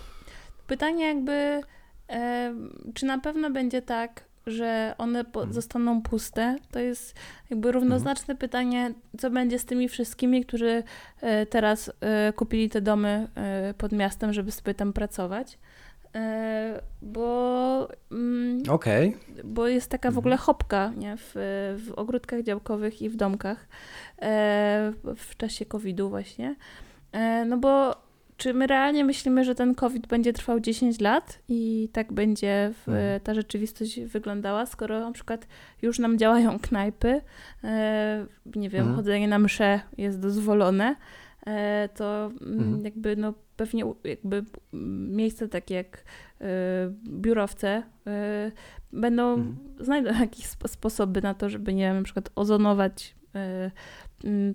pytanie jakby, e, czy na pewno będzie tak, że one po, mm. zostaną puste, to jest jakby równoznaczne mm. pytanie, co będzie z tymi wszystkimi, którzy e, teraz e, kupili te domy e, pod miastem, żeby sobie tam pracować. E, bo, mm, okay. bo jest taka w ogóle mhm. hopka nie? W, w ogródkach działkowych i w domkach e, w czasie COVID-u właśnie. E, no bo czy my realnie myślimy, że ten COVID będzie trwał 10 lat i tak będzie w, mhm. ta rzeczywistość wyglądała, skoro na przykład już nam działają knajpy, nie wiem, mhm. chodzenie na msze jest dozwolone, to mm, mhm. jakby no pewnie jakby miejsca takie jak y, biurowce y, będą mhm. znajdą jakieś sposoby na to, żeby nie wiem, na przykład ozonować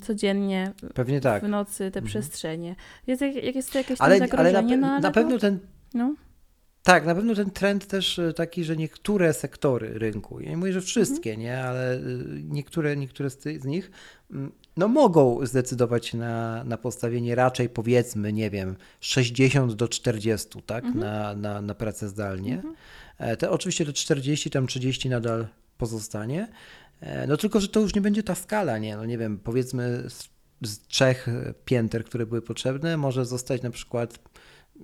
codziennie pewnie tak. w nocy te mhm. przestrzenie. Jest, jak jest to jakieś ale, zagrożenie? Ale na, no, na pewno ten... No? Tak, na pewno ten trend też taki, że niektóre sektory rynku, ja nie mówię, że wszystkie, mhm. nie, ale niektóre, niektóre z, z nich no mogą zdecydować na, na postawienie raczej powiedzmy, nie wiem, 60 do 40, tak, mhm. na, na, na pracę zdalnie. Mhm. E, te, oczywiście te 40, tam 30 nadal pozostanie. E, no tylko, że to już nie będzie ta skala, nie, no nie wiem, powiedzmy z, z trzech pięter, które były potrzebne, może zostać na przykład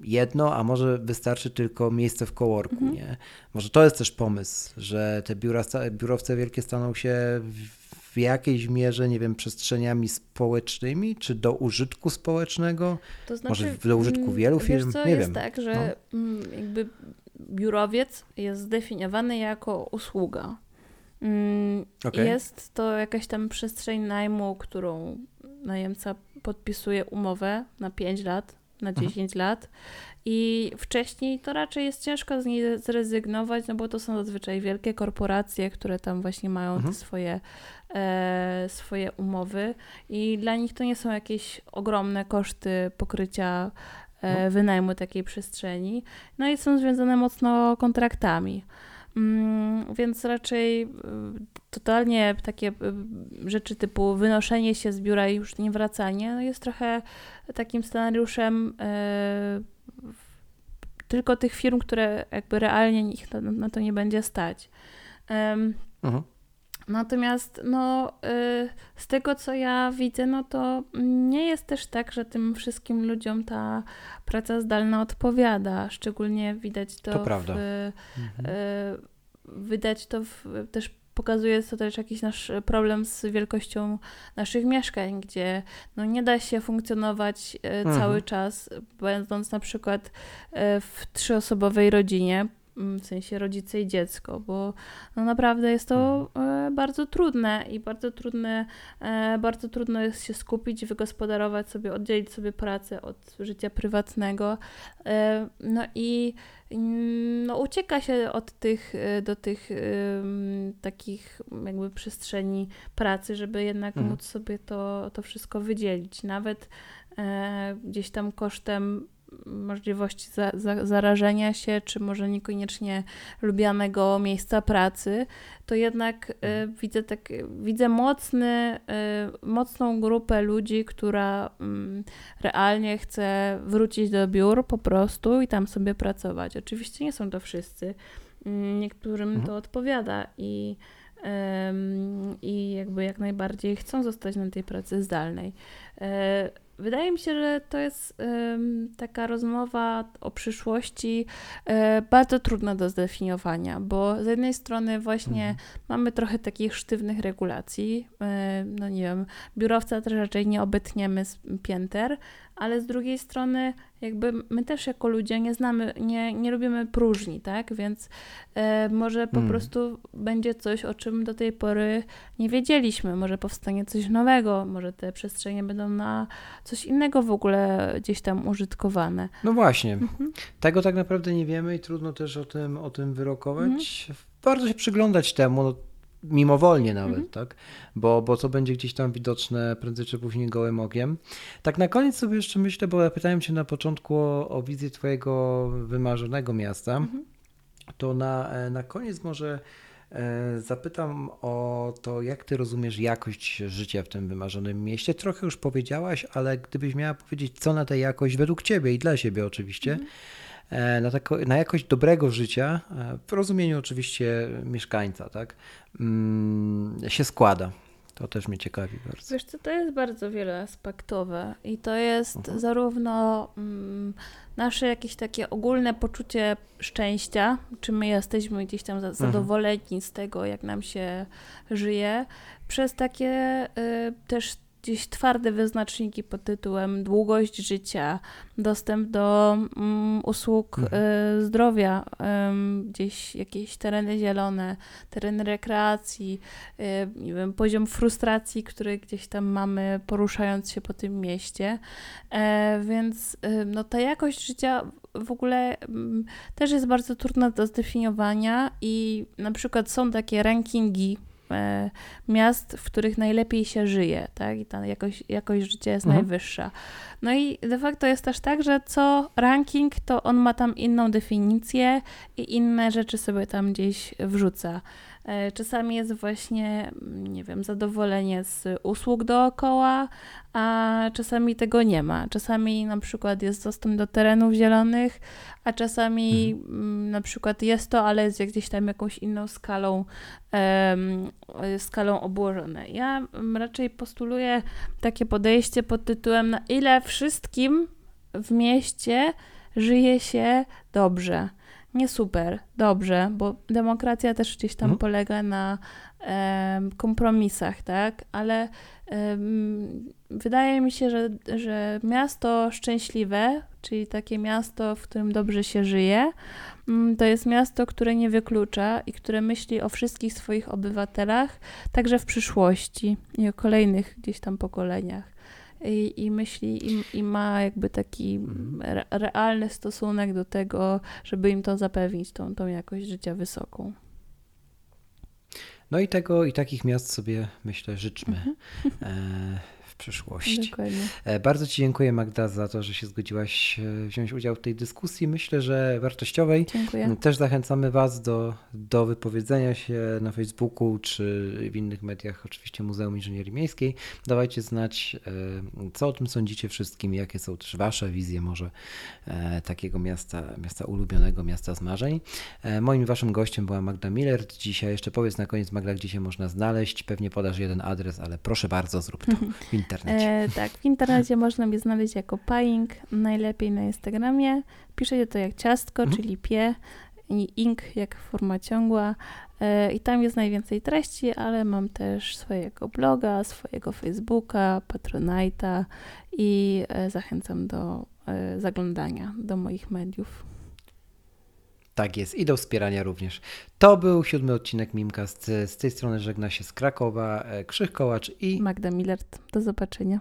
jedno, a może wystarczy tylko miejsce w kołorku, mhm. nie? Może to jest też pomysł, że te biura, biurowce wielkie staną się w jakiejś mierze, nie wiem, przestrzeniami społecznymi, czy do użytku społecznego? To znaczy, Może do użytku mm, wielu firm? Co, nie jest wiem. tak, że no. Mm, jakby biurowiec jest zdefiniowany jako usługa. Mm, okay. Jest to jakaś tam przestrzeń najmu, którą najemca podpisuje umowę na 5 lat, na 10 mhm. lat i wcześniej to raczej jest ciężko z niej zrezygnować, no bo to są zazwyczaj wielkie korporacje, które tam właśnie mają mhm. te swoje, e, swoje umowy i dla nich to nie są jakieś ogromne koszty pokrycia e, no. wynajmu takiej przestrzeni, no i są związane mocno kontraktami. Mm, więc raczej y, totalnie takie y, rzeczy typu wynoszenie się z biura i już nie wracanie no jest trochę takim scenariuszem y, tylko tych firm, które jakby realnie ich na, na to nie będzie stać. Mhm. Natomiast no, z tego, co ja widzę, no to nie jest też tak, że tym wszystkim ludziom ta praca zdalna odpowiada. Szczególnie widać to, to. W, mhm. Wydać to w, też pokazuje to też jakiś nasz problem z wielkością naszych mieszkań, gdzie no nie da się funkcjonować e, mhm. cały czas, będąc na przykład e, w trzyosobowej rodzinie, w sensie rodzice i dziecko, bo no naprawdę jest to mhm. e, bardzo trudne i bardzo trudne, bardzo trudno jest się skupić, wygospodarować sobie, oddzielić sobie pracę od życia prywatnego. No i no, ucieka się od tych, do tych takich jakby przestrzeni pracy, żeby jednak mhm. móc sobie to, to wszystko wydzielić. Nawet e, gdzieś tam kosztem możliwości za, za, zarażenia się, czy może niekoniecznie lubianego miejsca pracy, to jednak y, widzę, tak, widzę mocny, y, mocną grupę ludzi, która y, realnie chce wrócić do biur po prostu i tam sobie pracować. Oczywiście nie są to wszyscy. Mm, niektórym mhm. to odpowiada i i jakby jak najbardziej chcą zostać na tej pracy zdalnej. Wydaje mi się, że to jest um, taka rozmowa o przyszłości um, bardzo trudna do zdefiniowania, bo z jednej strony właśnie mhm. mamy trochę takich sztywnych regulacji, um, no nie wiem, biurowca też raczej nie obetniemy z pięter, ale z drugiej strony jakby my też jako ludzie nie znamy, nie, nie lubimy próżni, tak? Więc e, może po hmm. prostu będzie coś, o czym do tej pory nie wiedzieliśmy. Może powstanie coś nowego, może te przestrzenie będą na coś innego w ogóle gdzieś tam użytkowane. No właśnie. Mhm. Tego tak naprawdę nie wiemy i trudno też o tym, o tym wyrokować. Mhm. Bardzo się przyglądać temu. No, mimowolnie nawet, mhm. tak? Bo, bo to będzie gdzieś tam widoczne prędzej czy później gołym okiem. Tak na koniec sobie jeszcze myślę, bo ja pytałem cię na początku o, o wizję twojego wymarzonego miasta, mhm. to na, e, na koniec może e, zapytam o to, jak ty rozumiesz jakość życia w tym wymarzonym mieście. Trochę już powiedziałaś, ale gdybyś miała powiedzieć, co na tę jakość według ciebie i dla siebie oczywiście, mhm na, tako, na jakość dobrego życia, e, w rozumieniu oczywiście mieszkańca, tak, mm, się składa. To też mnie ciekawi bardzo. Wiesz co, to jest bardzo wieloaspektowe i to jest mhm. zarówno mm, nasze jakieś takie ogólne poczucie szczęścia, czy my jesteśmy gdzieś tam mhm. zadowoleni z tego, jak nam się żyje, przez takie y, też gdzieś twarde wyznaczniki pod tytułem długość życia, dostęp do um, usług mhm. y, zdrowia, y, gdzieś jakieś tereny zielone, tereny rekreacji, y, nie wiem, poziom frustracji, który gdzieś tam mamy poruszając się po tym mieście. E, więc y, no, ta jakość życia w ogóle mm, też jest bardzo trudna do zdefiniowania i na przykład są takie rankingi miast, w których najlepiej się żyje, tak? I ta jakość, jakość życia jest mhm. najwyższa. No i de facto jest też tak, że co ranking, to on ma tam inną definicję i inne rzeczy sobie tam gdzieś wrzuca. E, czasami jest właśnie, nie wiem, zadowolenie z usług dookoła, a czasami tego nie ma. Czasami na przykład jest dostęp do terenów zielonych, a czasami mhm. na przykład jest to, ale jest gdzieś tam jakąś inną skalą, um, skalą obłożone. Ja raczej postuluję takie podejście pod tytułem, na ile wszystkim w mieście żyje się dobrze nie super, dobrze, bo demokracja też gdzieś tam Mhm. polega na em, kompromisach, tak? Ale em, wydaje mi się, że, że miasto szczęśliwe, czyli takie miasto, w którym dobrze się żyje, mm, to jest miasto, które nie wyklucza i które myśli o wszystkich swoich obywatelach, także w przyszłości i o kolejnych gdzieś tam pokoleniach. I, i myśli, i, i ma jakby taki Mhm. re, realny stosunek do tego, żeby im to zapewnić, tą, tą jakość życia wysoką. No i tego i takich miast sobie myślę życzmy Mhm. e, przyszłości. Dokładnie. E, Bardzo Ci dziękuję Magda za to, że się zgodziłaś e, wziąć udział w tej dyskusji. Myślę, że wartościowej. Dziękuję. Też zachęcamy Was do, do wypowiedzenia się na Facebooku czy w innych mediach, oczywiście Muzeum Inżynierii Miejskiej. Dawajcie znać, e, co o tym sądzicie wszystkim, jakie są też Wasze wizje może takiego miasta, miasta ulubionego, miasta z marzeń. Moim Waszym gościem była Magda Miller. Dzisiaj jeszcze powiedz na koniec Magda, gdzie się można znaleźć. Pewnie podasz jeden adres, ale proszę bardzo, zrób to internecie. E, tak, w internecie można mnie znaleźć jako Paing, najlepiej na Instagramie. Piszecie to jak ciastko, Mhm. czyli pie i ink jak forma ciągła. E, I tam jest najwięcej treści, ale mam też swojego bloga, swojego Facebooka, Patronite'a i e, zachęcam do e, zaglądania do moich mediów. Tak jest i do wspierania również. To był siódmy odcinek Mimcast. Z tej strony żegna się z Krakowa e, Krzych Kołacz i Magda Millert, do zobaczenia.